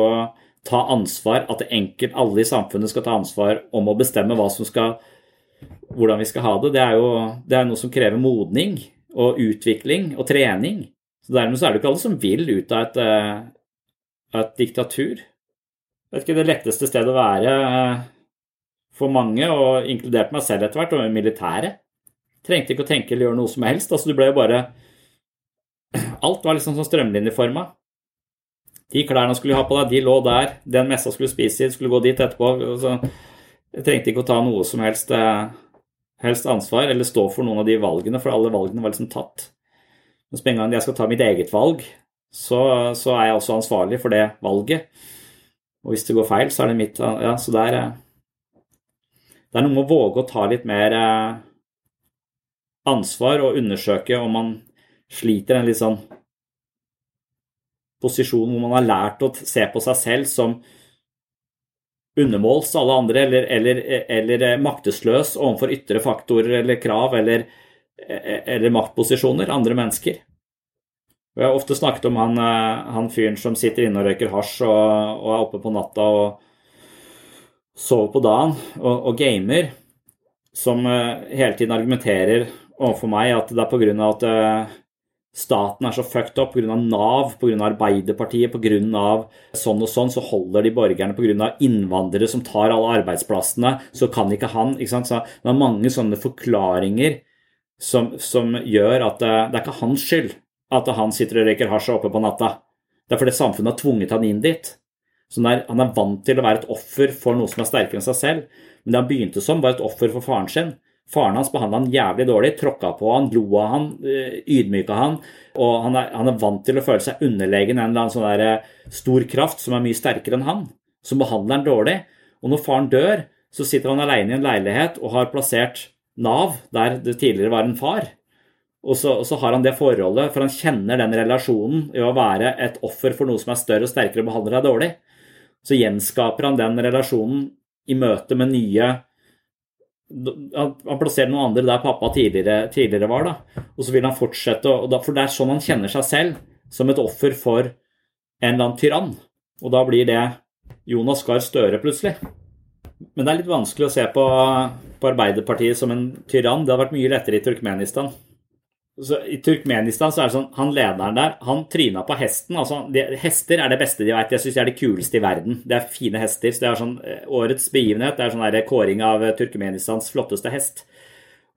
ta ansvar, at enkelt alle i samfunnet skal ta ansvar om å bestemme hva som skal, hvordan vi skal ha det, det er jo det er noe som krever modning og utvikling og trening. Så Dermed så er det ikke alle som vil ut av et, uh, et diktatur. Det er ikke det letteste stedet å være uh, for mange, og inkludert meg selv etter hvert, og militæret. Trengte ikke å tenke eller gjøre noe som helst. altså Du ble jo bare Alt var liksom sånn strømlinjeforma. De klærne skulle ha på deg, de lå der. Den messa skulle spise i, skulle gå dit etterpå. Så jeg trengte ikke å ta noe som helst, eh, helst, ansvar eller stå for noen av de valgene, for alle valgene var liksom tatt. Mens med en gang jeg skal ta mitt eget valg, så, så, er jeg også ansvarlig for det valget. Og hvis det går feil, så er det mitt Ja, så det er eh, Det er noe med å våge å ta litt mer eh, ansvar og undersøke om man sliter en litt sånn posisjon hvor man har lært å se på seg selv som undermåls alle andre, eller, eller, eller maktesløs overfor ytre faktorer eller krav eller, eller, maktposisjoner, andre mennesker. Og jeg har ofte snakket om han, han fyren som sitter inne og røyker hasj og, og, er oppe på natta og sover på dagen og, og gamer, som hele tiden argumenterer overfor meg at det er av at staten er så fucked up pga. Nav, pga. Arbeiderpartiet, pga. sånn og sånn, så holder de borgerne pga. innvandrere som tar alle arbeidsplassene, så kan ikke han ikke sant? Så Det er mange sånne forklaringer som, som gjør at det, det, er ikke hans skyld at han sitter og røyker hasj oppe på natta. Det er fordi samfunnet har tvunget han inn dit. Så han er, han er vant til å være et offer for noe som er sterkere enn seg selv. Men det han begynte som, var et offer for faren sin. Faren hans behandla han jævlig dårlig, tråkka på han, lo av han, eh, ydmyka han. Og han er, han er, vant til å føle seg underlegen en eller annen sånn eh, stor kraft som er mye sterkere enn han. Som behandler han dårlig. Og når faren dør, så sitter han alene i en leilighet og har plassert Nav der det tidligere var en far. Og så, og så, har han det forholdet, for han kjenner den relasjonen i å være et offer for noe som er større og sterkere og behandler deg dårlig. Så gjenskaper han den relasjonen i møte med nye han plasserer noen andre der pappa tidligere, tidligere var. da, Og så vil han fortsette, da, for det er sånn han kjenner seg selv, som et offer for en eller annen tyrann. Og da blir det Jonas Gahr Støre plutselig. Men det er litt vanskelig å se på, på Arbeiderpartiet som en tyrann. Det hadde vært mye lettere i Turkmenistan. Så I Turkmenistan så er det sånn, han lederen der han tryna på hesten. altså de, Hester er det beste de vet. Jeg syns de er de kuleste i verden. Det er fine hester. så det er sånn, eh, Årets begivenhet det er sånn der kåring av eh, Turkmenistans flotteste hest.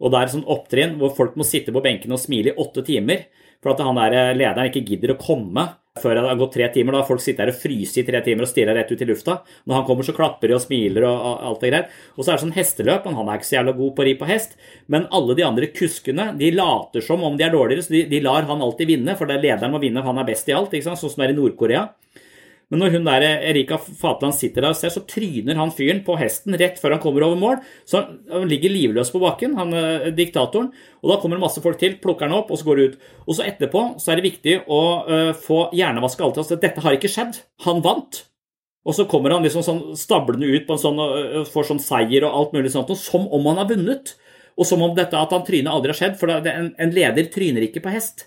Og det er sånn opptrinn hvor folk må sitte på benken og smile i åtte timer for at han der eh, lederen ikke gidder å komme før det har gått tre timer. Da folk sitter her og fryser i tre timer og stirrer rett ut i lufta. Når han kommer, så klapper de og smiler og alt det greier. Og så er det sånn hesteløp, han er ikke så jævla god på å ri på hest. Men alle de andre kuskene de later som om de er dårligere, så de, de lar han alltid vinne, for det er lederen må vinne, han er best i alt. ikke sant? Sånn som det er i Nord-Korea. Men når hun der, Erika Fatland sitter der og ser, så tryner han fyren på hesten rett før han kommer over mål. Så han ligger livløs på bakken, han eh, diktatoren. Og da kommer det masse folk til, plukker han opp, og så går det ut. Og så etterpå så er det viktig å uh, få hjernevaske alltid. Altså, dette har ikke skjedd. Han vant. Og så kommer han liksom sånn stablende ut på en sånn, uh, får sånn seier og alt mulig sånt, og som om han har vunnet. Og som om dette at han tryner aldri har skjedd, for en, en leder tryner ikke på hest.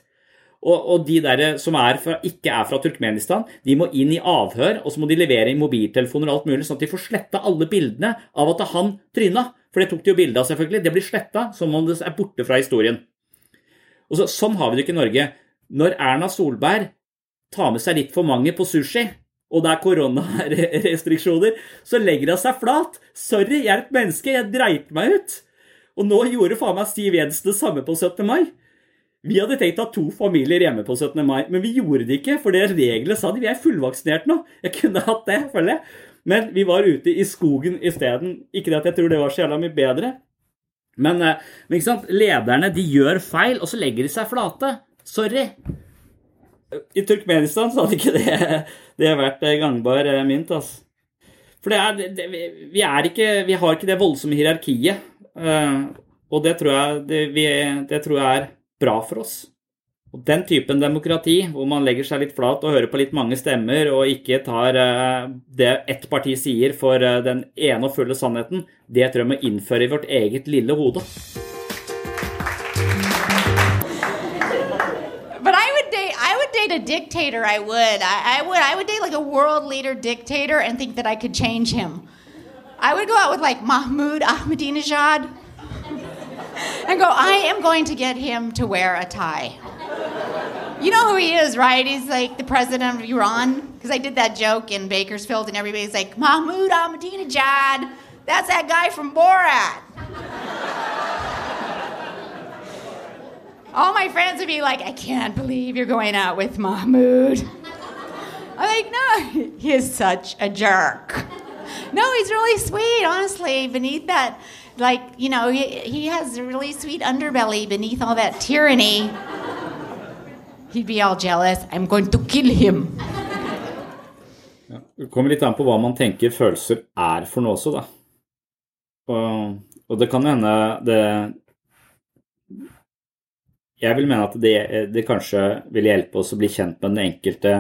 Og, og, de der som er fra, ikke er fra Turkmenistan, de må inn i avhør, og så må de levere inn mobiltelefoner og alt mulig, sånn at de får sletta alle bildene av at han tryna. For det tok de jo bilde av, selvfølgelig. Det blir sletta som om det er borte fra historien. Og så, Sånn har vi det ikke i Norge. Når Erna Solberg tar med seg litt for mange på sushi, og det er koronarestriksjoner, så legger hun seg flat. Sorry, jeg er et menneske, jeg dreit meg ut. Og nå gjorde faen meg Siv Jensen det samme på 17. mai. Vi hadde tenkt å ha to familier hjemme på 17. mai, men vi gjorde det ikke, for det reglene sa de. Vi er fullvaksinert nå. Jeg kunne hatt det, føler jeg. Men vi var ute i skogen isteden. Ikke det at jeg tror det var så jævla mye bedre. Men, eh, men ikke sant? lederne de gjør feil, og så legger de seg flate. Sorry. I Turkmenistan så hadde ikke det, det vært eh, gangbar eh, mynt. altså. For det er, det, vi, er ikke, vi har ikke det voldsomme hierarkiet. Og det tror jeg, det, vi, tror jeg er bra for oss. Og Den typen demokrati, hvor man legger seg litt flat og hører på litt mange stemmer, og ikke tar uh, det ett parti sier for uh, den ene og fulle sannheten, det tror jeg må innføre i vårt eget lille hode. Date a dictator. I would. I, I would. I would date like a world leader dictator and think that I could change him. I would go out with like Mahmoud Ahmadinejad. And go, I am going to get him to wear a tie. You know who he is, right? He's like the president of Iran. Because I did that joke in Bakersfield, and everybody's like, Mahmoud Ahmadinejad. That's that guy from Borat. All my friends would be like, I can't believe you're going out with Mahmoud. I'm like, no, he is such a jerk. No, he's really sweet, honestly. Beneath that like, you know, he, he has a really sweet underbelly beneath all that tyranny. He'd be all jealous. I'm going to kill him. Det kommer litt an på hva man tenker følelser er for noe også, da. Og, og det kan hende det Jeg vil mene at det, det, kanskje vil hjelpe oss å bli kjent med den enkelte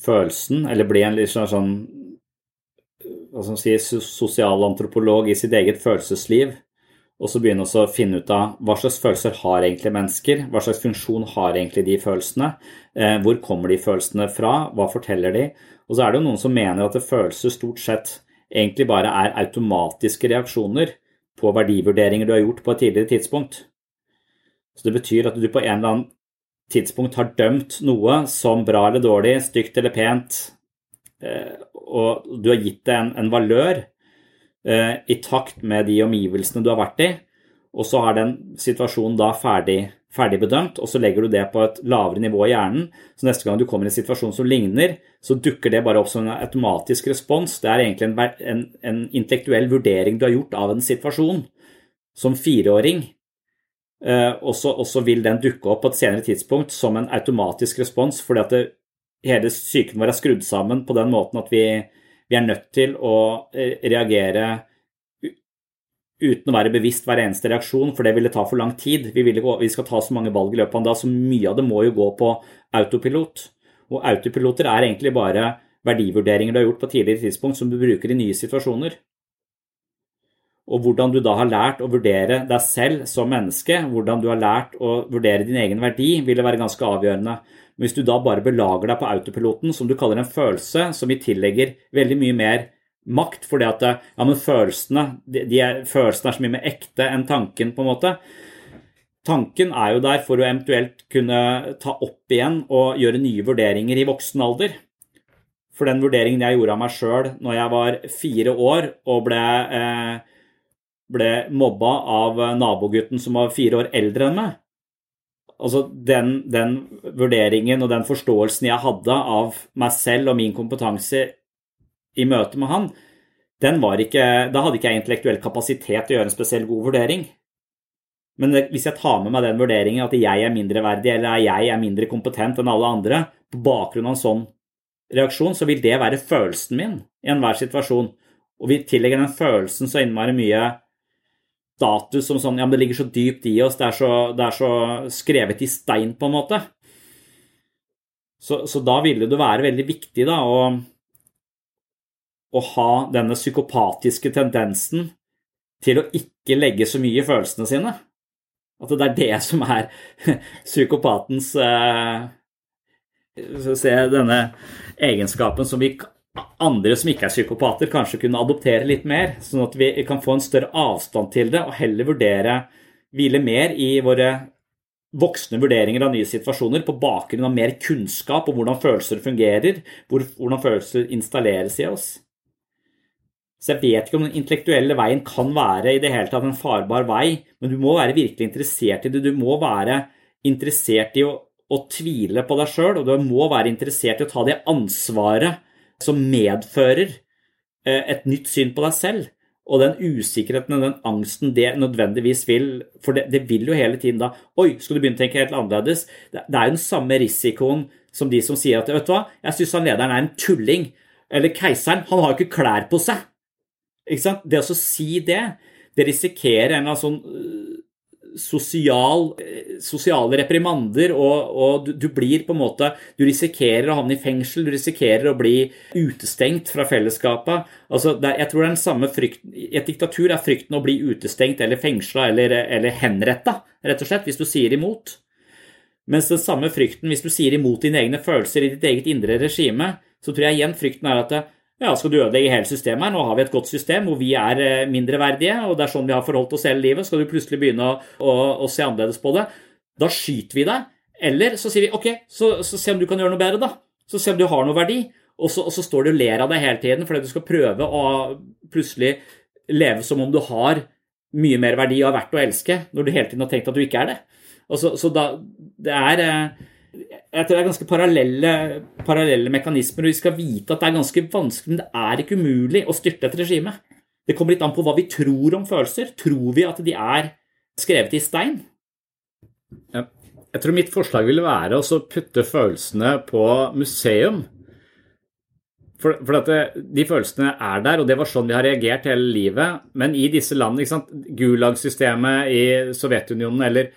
følelsen, eller bli en litt sånn, sånn hva skal man si, sosialantropolog i sitt eget følelsesliv, og så begynne å finne ut av hva slags følelser har egentlig mennesker, hva slags funksjon har egentlig de følelsene, eh, hvor kommer de følelsene fra, hva forteller de? Og så er det jo noen som mener at følelser stort sett egentlig bare er automatiske reaksjoner på verdivurderinger du har gjort på et tidligere tidspunkt. Så det betyr at du på en eller annen tidspunkt har dømt noe som bra eller dårlig, stygt eller pent, og du har gitt det en, en valør eh, i takt med de omgivelsene du har vært i, og så har den situasjonen da ferdig, ferdig bedømt, og så legger du det på et lavere nivå i hjernen. Så neste gang du kommer i en situasjon som ligner, så dukker det bare opp som en automatisk respons. Det er egentlig en, en, en intellektuell vurdering du har gjort av en situasjon som fireåring. Eh, og så vil den dukke opp på et senere tidspunkt som en automatisk respons, fordi at det, hele psyken vår er skrudd sammen på den måten at vi, vi er nødt til å eh, reagere uten å være bevisst hver eneste reaksjon, for det ville ta for lang tid. Vi, gå, vi skal ta så mange valg i løpet av en dag, så mye av det må jo gå på autopilot. Og autopiloter er egentlig bare verdivurderinger du har gjort på tidligere tidspunkt som du bruker i nye situasjoner. Og hvordan du da har lært å vurdere deg selv som menneske, hvordan du har lært å vurdere din egen verdi, ville være ganske avgjørende. Men hvis du da bare belager deg på autopiloten, som du kaller en følelse, som vi tillegger veldig mye mer makt, fordi at ja, men følelsene, de, er, følelsene er så mye mer ekte enn tanken, på en måte. Tanken er jo der for å eventuelt kunne ta opp igjen og gjøre nye vurderinger i voksen alder. For den vurderingen jeg gjorde av meg sjøl når jeg var fire år og ble, eh, ble mobba av nabogutten som var fire år eldre enn meg, altså den, den, vurderingen og den forståelsen jeg hadde av meg selv og min kompetanse i møte med han, den var ikke, da hadde ikke jeg intellektuell kapasitet til å gjøre en spesiell god vurdering. Men hvis jeg tar med meg den vurderingen at jeg er mindreverdig eller jeg er mindre kompetent enn alle andre, på bakgrunn av en sånn reaksjon, så vil det være følelsen min i enhver situasjon. Og vi tillegger den følelsen så innmari mye status som sånn Ja, men det ligger så dypt i oss, det er så, det er så skrevet i stein, på en måte. Så, så da ville det være veldig viktig da, å, å ha denne psykopatiske tendensen til å ikke legge så mye i følelsene sine. At det er det som er psykopatens eh, Se denne egenskapen som vi andre som ikke er psykopater, kanskje kunne adoptere litt mer, sånn at vi kan få en større avstand til det og heller vurdere hvile mer i våre voksne vurderinger av nye situasjoner på bakgrunn av mer kunnskap om hvordan følelser fungerer, hvordan følelser installeres i oss. Så jeg vet ikke om den intellektuelle veien kan være i det hele tatt en farbar vei, men du må være virkelig interessert i det. Du må være interessert i å, å tvile på deg sjøl, og du må være interessert i å ta det ansvaret som medfører eh, et nytt syn på deg selv. Og den usikkerheten og den angsten det nødvendigvis vil For det, det, vil jo hele tiden da Oi, skal du begynne å tenke helt annerledes? Det, det er jo den samme risikoen som de som sier at vet du hva, jeg syns han lederen er en tulling. Eller keiseren, han har jo ikke klær på seg. Ikke sant? Det å si det, det risikerer en eller annen sånn sosial, eh, sosiale reprimander, og, og du, du, blir på en måte Du risikerer å havne i fengsel, du risikerer å bli utestengt fra fellesskapet. Altså, er, jeg tror det er den samme frykten I et diktatur er frykten å bli utestengt eller fengsla eller, eller henretta, rett og slett, hvis du sier imot. Mens den samme frykten, hvis du sier imot dine egne følelser i ditt eget indre regime, så tror jeg igjen frykten er at ja, skal du ødelegge hele systemet her? Nå har vi et godt system hvor vi er eh, mindreverdige, og det er sånn vi har forholdt oss hele livet. Skal du plutselig begynne å, å, å se annerledes på det? Da skyter vi deg. Eller så sier vi ok, så, så, se om du kan gjøre noe bedre, da. Så se om du har noe verdi. Og så, og så står du og ler av deg hele tiden fordi du skal prøve å plutselig leve som om du har mye mer verdi og er verdt å elske, når du hele tiden har tenkt at du ikke er det. Og så, så da, det er eh, jeg tror det er ganske parallelle, parallelle, mekanismer, og vi skal vite at det er ganske vanskelig, men det er ikke umulig å styrte et regime. Det kommer litt an på hva vi tror om følelser. Tror vi at de er skrevet i stein? Jeg tror mitt forslag ville være å putte følelsene på museum. For, for det, De følelsene er der, og det var sånn vi har reagert hele livet. Men i disse landene, Gulag-systemet i Sovjetunionen eller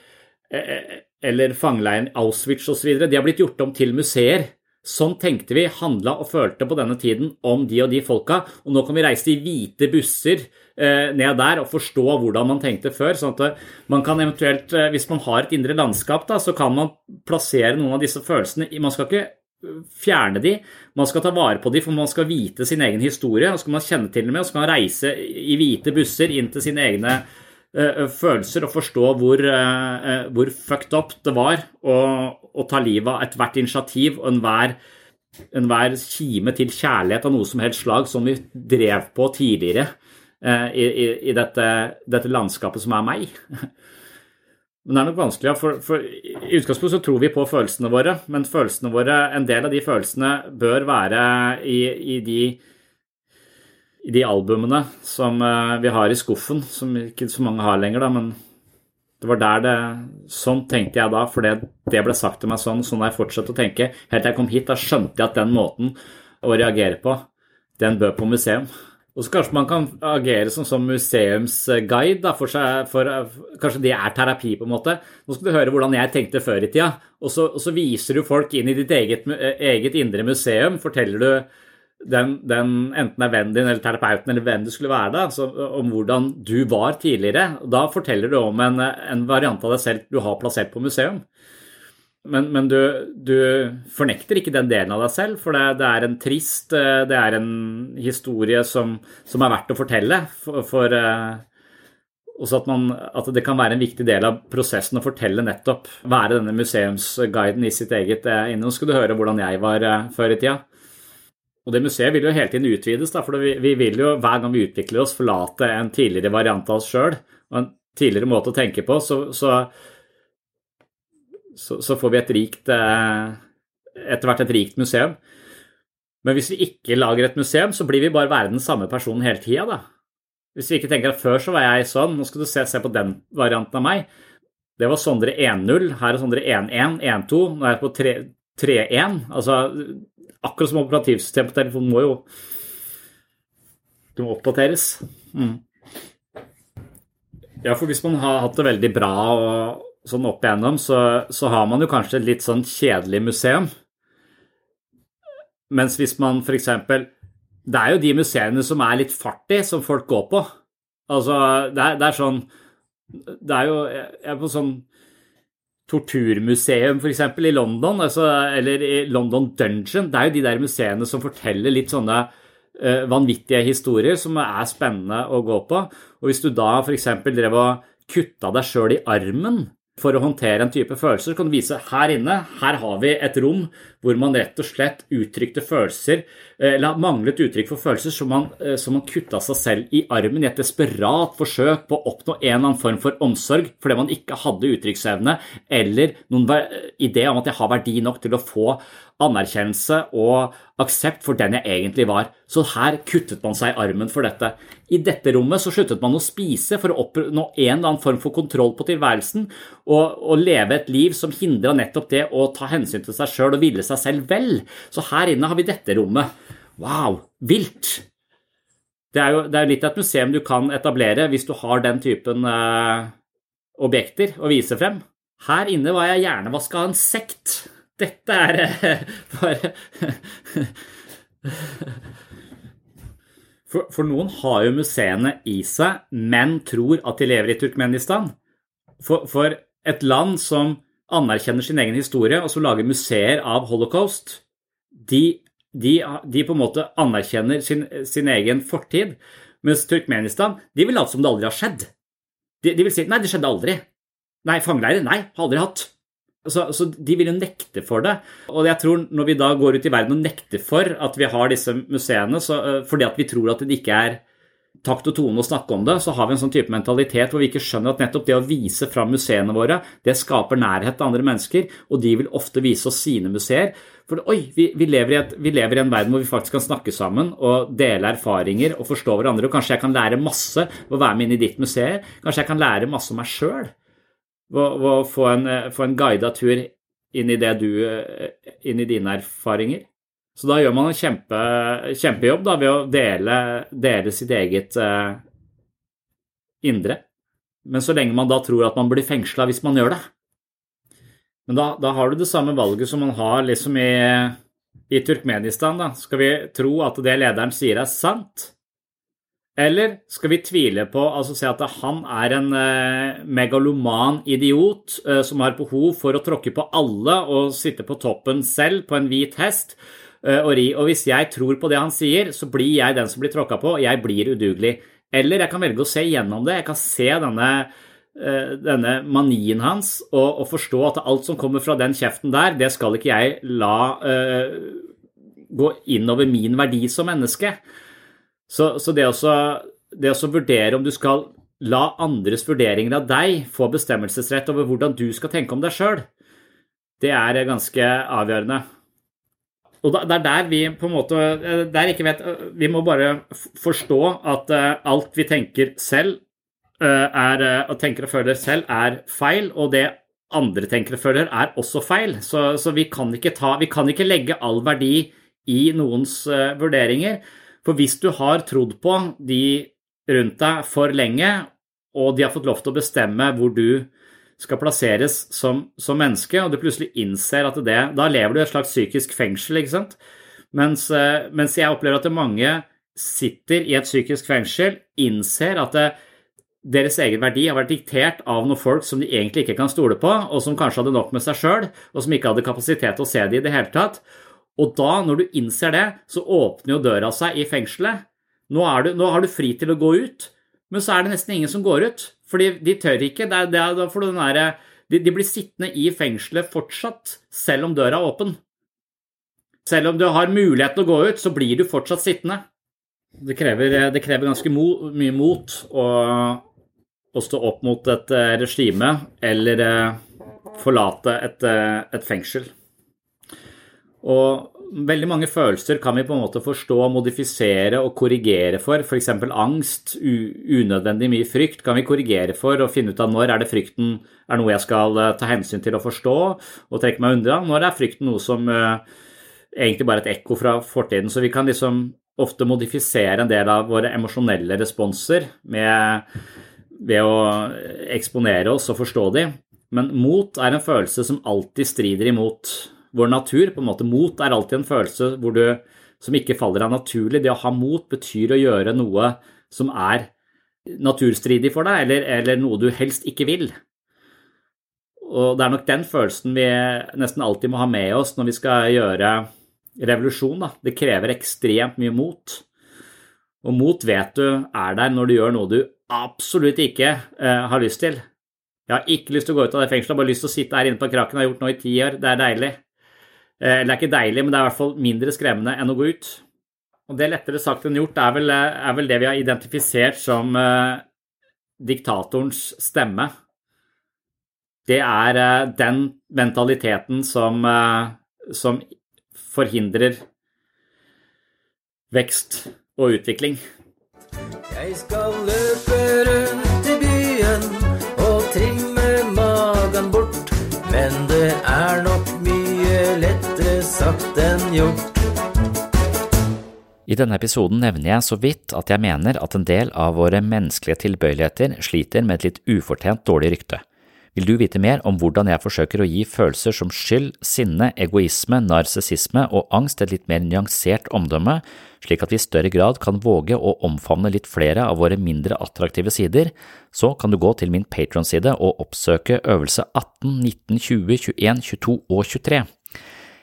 eh, eh, eller fangeleiren Auschwitz osv. De har blitt gjort om til museer. Sånn tenkte vi, handla og følte på denne tiden om de og de folka. Og nå kan vi reise i hvite busser eh, ned der og forstå hvordan man tenkte før. sånn at man kan eventuelt, eh, Hvis man har et indre landskap, da, så kan man plassere noen av disse følelsene Man skal ikke eh, fjerne de, man skal ta vare på de, for man skal vite sin egen historie. og så skal man kjenne til dem med, og så kan man reise i hvite busser inn til sine egne Eh, følelser og forstå hvor, eh, hvor fucked up det var å, å ta livet av ethvert initiativ og enhver enhver kime til kjærlighet av noe som helst slag som vi drev på tidligere eh, i, i dette, dette, landskapet som er meg. Men det er nok vanskelig, for, for i utgangspunktet så tror vi på følelsene våre, men følelsene våre, en del av de følelsene bør være i, i de i de albumene som eh, vi har i skuffen, som ikke så mange har lenger, da, men det var der det Sånn tenkte jeg da, for det, ble sagt til meg sånn, sånn har jeg fortsatt å tenke. Helt til jeg kom hit, da skjønte jeg at den måten å reagere på, den bør på museum. Og så kanskje man kan agere som, som museumsguide da, for seg, for, kanskje det er terapi, på en måte. Nå skal du høre hvordan jeg tenkte før i tida, og så, og så viser du folk inn i ditt eget, eget indre museum. Forteller du den, den, enten er vennen din eller terapeuten eller hvem det skulle være, da, så, om hvordan du var tidligere. Da forteller du om en, en, variant av deg selv du har plassert på museum. Men, men du, du, fornekter ikke den delen av deg selv, for det, det, er en trist Det er en historie som, som er verdt å fortelle. For, for eh, også at, man, at, det kan være en viktig del av prosessen å fortelle nettopp. Være denne museumsguiden i sitt eget innhold. Skulle du høre hvordan jeg var eh, før i tida. Og det museet vil jo hele tiden utvides, da, for vi, vi, vil jo hver gang vi utvikler oss, forlate en tidligere variant av oss sjøl og en tidligere måte å tenke på. Så, så, så, så får vi et rikt eh, Etter hvert et rikt museum. Men hvis vi ikke lager et museum, så blir vi bare være den samme personen hele tida, da. Hvis vi ikke tenker at før så var jeg sånn, nå skal du se, se på den varianten av meg. Det var Sondre 1-0, her er Sondre 1-1, 1-2, nå er jeg på 3-1. Altså, akkurat som operativsystemet på telefonen må jo Det må oppdateres. Mm. Ja, for hvis man har hatt det veldig bra og sånn opp igjennom, så, så har man jo kanskje et litt sånn kjedelig museum. Mens hvis man f.eks. Det er jo de museene som er litt fart i, som folk går på. Altså, det er, det er sånn Det er jo Jeg er på sånn torturmuseum f.eks. i London, altså, eller i London Dungeon. Det er jo de der museene som forteller litt sånne uh, vanvittige historier som er spennende å gå på. Og hvis du da f.eks. drev og kutta deg sjøl i armen for å håndtere en type følelser, kan du vise her inne, her har vi et rom hvor man rett og slett uttrykte følelser, eh, eller manglet uttrykk for følelser, som man, eh, som man kutta seg selv i armen i et desperat forsøk på å oppnå en eller annen form for omsorg fordi man ikke hadde uttrykksevne eller noen idé om at jeg har verdi nok til å få anerkjennelse og aksept for den jeg egentlig var. Så her kuttet man seg i armen for dette. I dette rommet så sluttet man å spise for å oppnå en eller annen form for kontroll på tilværelsen og, og leve et liv som hindra nettopp det å ta hensyn til seg sjøl og ville seg selv vel. Så her inne har vi dette rommet. Wow, vilt! Det er jo det er litt et museum du kan etablere hvis du har den typen eh, objekter å vise frem. Her inne var jeg hjernevaska av en sekt. Dette er bare for, for, noen har jo museene i seg, men tror at de lever i Turkmenistan. For, for et land som anerkjenner sin egen historie, og som lager museer av holocaust, de de, de, på en måte anerkjenner sin, sin, egen fortid. Mens Turkmenistan de vil late som det aldri har skjedd. De, de vil si nei, det skjedde aldri. Nei, fangeleirer? Nei, har aldri hatt. Så, så, de vil jo nekte for det. Og jeg tror når vi da går ut i verden og nekter for at vi har disse museene, så, fordi at vi tror at det ikke er takt og tone å snakke om det, så har vi en sånn type mentalitet hvor vi ikke skjønner at nettopp det å vise fram museene våre, det skaper nærhet til andre mennesker, og de vil ofte vise oss sine museer. For oi, vi, vi, lever et, vi, lever i en verden hvor vi faktisk kan snakke sammen og dele erfaringer og forstå hverandre. Og kanskje jeg kan lære masse ved å være med inn i ditt museum. Kanskje jeg kan lære masse om meg sjøl å få en, få en guida tur inn i, du, inn i dine erfaringer. Så da gjør man en kjempe, kjempejobb da, ved å dele, dele sitt eget eh, indre. Men så lenge man da tror at man blir fengsla hvis man gjør det. Men da, da, har du det samme valget som man har liksom i, i Turkmenistan. Da. Skal vi tro at det lederen sier er sant? Eller skal vi tvile på altså si at han er en eh, megaloman idiot eh, som har behov for å tråkke på alle og sitte på toppen selv på en hvit hest Eh, og ri. Og hvis jeg tror på det han sier, så blir jeg den som blir tråkka på, og jeg blir udugelig. Eller jeg kan velge å se gjennom det. Jeg kan se denne, denne manien hans og, og, forstå at alt som kommer fra den kjeften der, det skal ikke jeg la uh, gå inn over min verdi som menneske. Så, så det, også, det å vurdere om du skal la andres vurderinger av deg få bestemmelsesrett over hvordan du skal tenke om deg sjøl, det er ganske avgjørende. Og det er der vi på en måte eh, der ikke vet eh, Vi må bare forstå at eh, alt vi tenker selv er, og tenker og føler selv, er feil, og det andre tenker og føler, er også feil. Så, så vi, kan ta, vi, kan ikke legge all verdi i noens vurderinger. For hvis du har trodd på de rundt deg for lenge, og de har fått lov til å bestemme hvor du skal plasseres som, som, menneske, og du plutselig innser at det Da lever du i et slags psykisk fengsel, ikke sant? Mens, eh, mens jeg opplever at mange sitter i et psykisk fengsel, innser at det, deres egen verdi har vært diktert av noen folk som de egentlig ikke kan stole på, og som kanskje hadde nok med seg sjøl, og som ikke hadde kapasitet til å se det i det hele tatt. Og da, når du innser det, så åpner jo døra seg i fengselet. Nå, du, nå har du fri til å gå ut, men så er det nesten ingen som går ut. Fordi de tør ikke. Det er, det er der, de, de, blir sittende i fengselet fortsatt, selv om døra er åpen. Selv om du har mulighet til å gå ut, så blir du fortsatt sittende. Det krever, det krever ganske mo, mye mot å, å, stå opp mot et eh, regime eller eh, forlate et, eh, et fengsel. Og veldig mange følelser kan vi på en måte forstå, modifisere og korrigere for. F.eks. angst, unødvendig mye frykt kan vi korrigere for og finne ut av når er det frykten er noe jeg skal eh, ta hensyn til å forstå og trekke meg unna. Når er frykten noe som uh, egentlig bare er et ekko fra fortiden. Så vi kan liksom ofte modifisere en del av våre emosjonelle responser med, ved å eksponere oss og forstå dem. Men mot er en følelse som alltid strider imot vår natur. på en måte Mot er alltid en følelse du, som ikke faller av naturlig. Det å ha mot betyr å gjøre noe som er naturstridig for deg, eller, eller noe du helst ikke vil. Og det er nok den følelsen vi nesten alltid må ha med oss når vi skal gjøre revolusjon. Da. Det krever ekstremt mye mot. Og mot vet du er der når du gjør noe du absolutt ikke eh, har lyst til. Jeg har ikke lyst til å gå ut av det fengselet, jeg har bare lyst til å sitte her inne på krakken. Jeg har gjort noe i ti år. Det er deilig. Eh, det er ikke deilig, men det er i hvert fall mindre skremmende enn å gå ut. Og det er lettere sagt enn gjort er vel, eh, er vel det vi har identifisert som eh, diktatorens stemme. Det er eh, den mentaliteten som, eh, som forhindrer vekst og utvikling. Jeg skal løpe rundt i byen og trimme magen bort, men det er nok sagt. I denne episoden nevner jeg så vidt at jeg mener at en del av våre menneskelige tilbøyeligheter sliter med et litt ufortjent dårlig rykte. Vil du vite mer om hvordan jeg forsøker å gi følelser som skyld, sinne, egoisme, narsissisme og angst et litt mer nyansert omdømme, slik at vi i større grad kan våge å omfavne litt flere av våre mindre attraktive sider, så kan du gå til min Patron-side og oppsøke øvelse 18, 19, 20, 21, 22 og 23.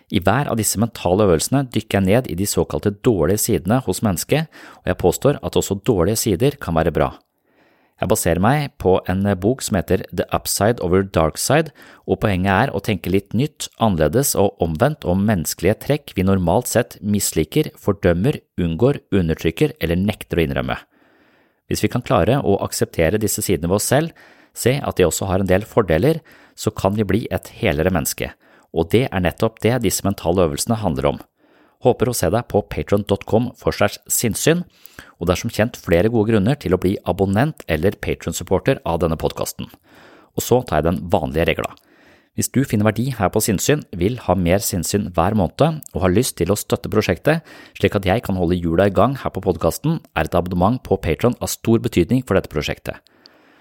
I hver av disse mentale øvelsene dykker jeg ned i de såkalte dårlige sidene hos mennesket, og jeg påstår at også dårlige sider kan være bra. Jeg baserer meg på en bok som heter The Upside Over Dark Side, og poenget er å tenke litt nytt, annerledes og omvendt om menneskelige trekk vi normalt sett misliker, fordømmer, unngår, undertrykker eller nekter å innrømme. Hvis vi kan klare å akseptere disse sidene ved oss selv, se at de også har en del fordeler, så kan vi bli et helere menneske, og det er nettopp det disse mentale øvelsene handler om. Håper å se deg på patron.com for segs sinnssyn, og det er som kjent flere gode grunner til å bli abonnent eller patron-supporter av denne podkasten. Og så tar jeg den vanlige regla. Hvis du finner verdi her på sinnssyn, vil ha mer sinnssyn hver måned og har lyst til å støtte prosjektet slik at jeg kan holde hjula i gang her på podkasten, er et abonnement på Patron av stor betydning for dette prosjektet.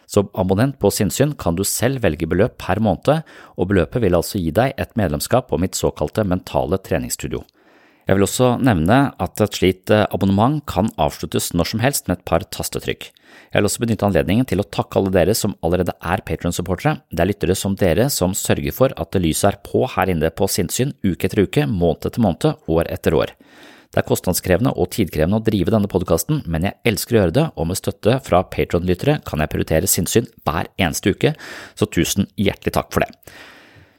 Som abonnent på Sinnsyn kan du selv velge beløp per måned, og beløpet vil altså gi deg et medlemskap på mitt såkalte mentale treningsstudio. Jeg vil også nevne at et slikt eh, abonnement kan avsluttes når som helst med et par tastetrykk. Jeg vil også benytte anledningen til å takke alle dere som allerede er Patron-supportere. Det er lyttere som dere som sørger for at lyset er på her inne på sinnssyn uke etter uke, måned etter måned, år etter år. Det er kostnadskrevende og tidkrevende å drive denne podkasten, men jeg elsker å gjøre det, og med støtte fra Patron-lyttere kan jeg prioritere sinnssyn hver eneste uke, så tusen hjertelig takk for det.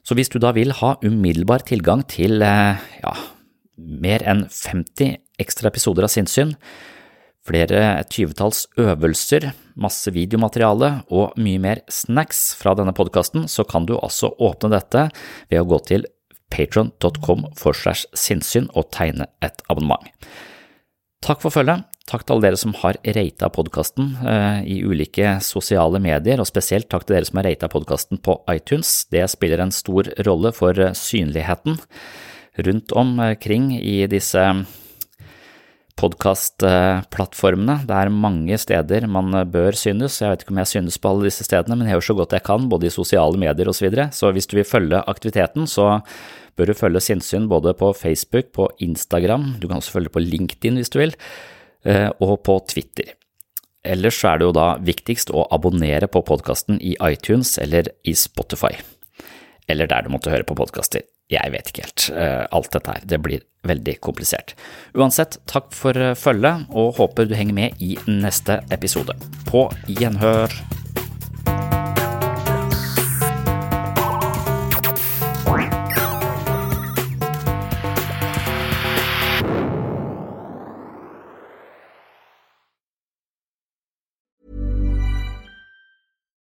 Så hvis du da vil ha umiddelbar tilgang til, eh, ja, mer enn 50 ekstra episoder av Sinnssyn, flere tyvetalls øvelser, masse videomateriale og mye mer snacks fra denne podkasten, så kan du altså åpne dette ved å gå til patron.com for slash sinnssyn og tegne et abonnement. Takk for følget. Takk til alle dere som har rata podkasten eh, i ulike sosiale medier, og spesielt takk til dere som har rata podkasten på iTunes. Det spiller en stor rolle for eh, synligheten rundt omkring i disse podkastplattformene. Det er mange steder man bør synes. Jeg vet ikke om jeg synes på alle disse stedene, men jeg gjør så godt jeg kan, både i sosiale medier osv. Så, videre. så hvis du vil følge aktiviteten, så bør du følge Sinnsyn både på Facebook, på Instagram, du kan også følge på LinkedIn hvis du vil, eh, og på Twitter. Ellers er det jo da viktigst å abonnere på podkasten i iTunes eller i Spotify, eller der du måtte høre på podkaster. Jeg vet ikke helt. Eh, alt dette her. Det blir veldig komplisert. Uansett, takk for eh, følget, og håper du henger med i neste episode. På gjenhør.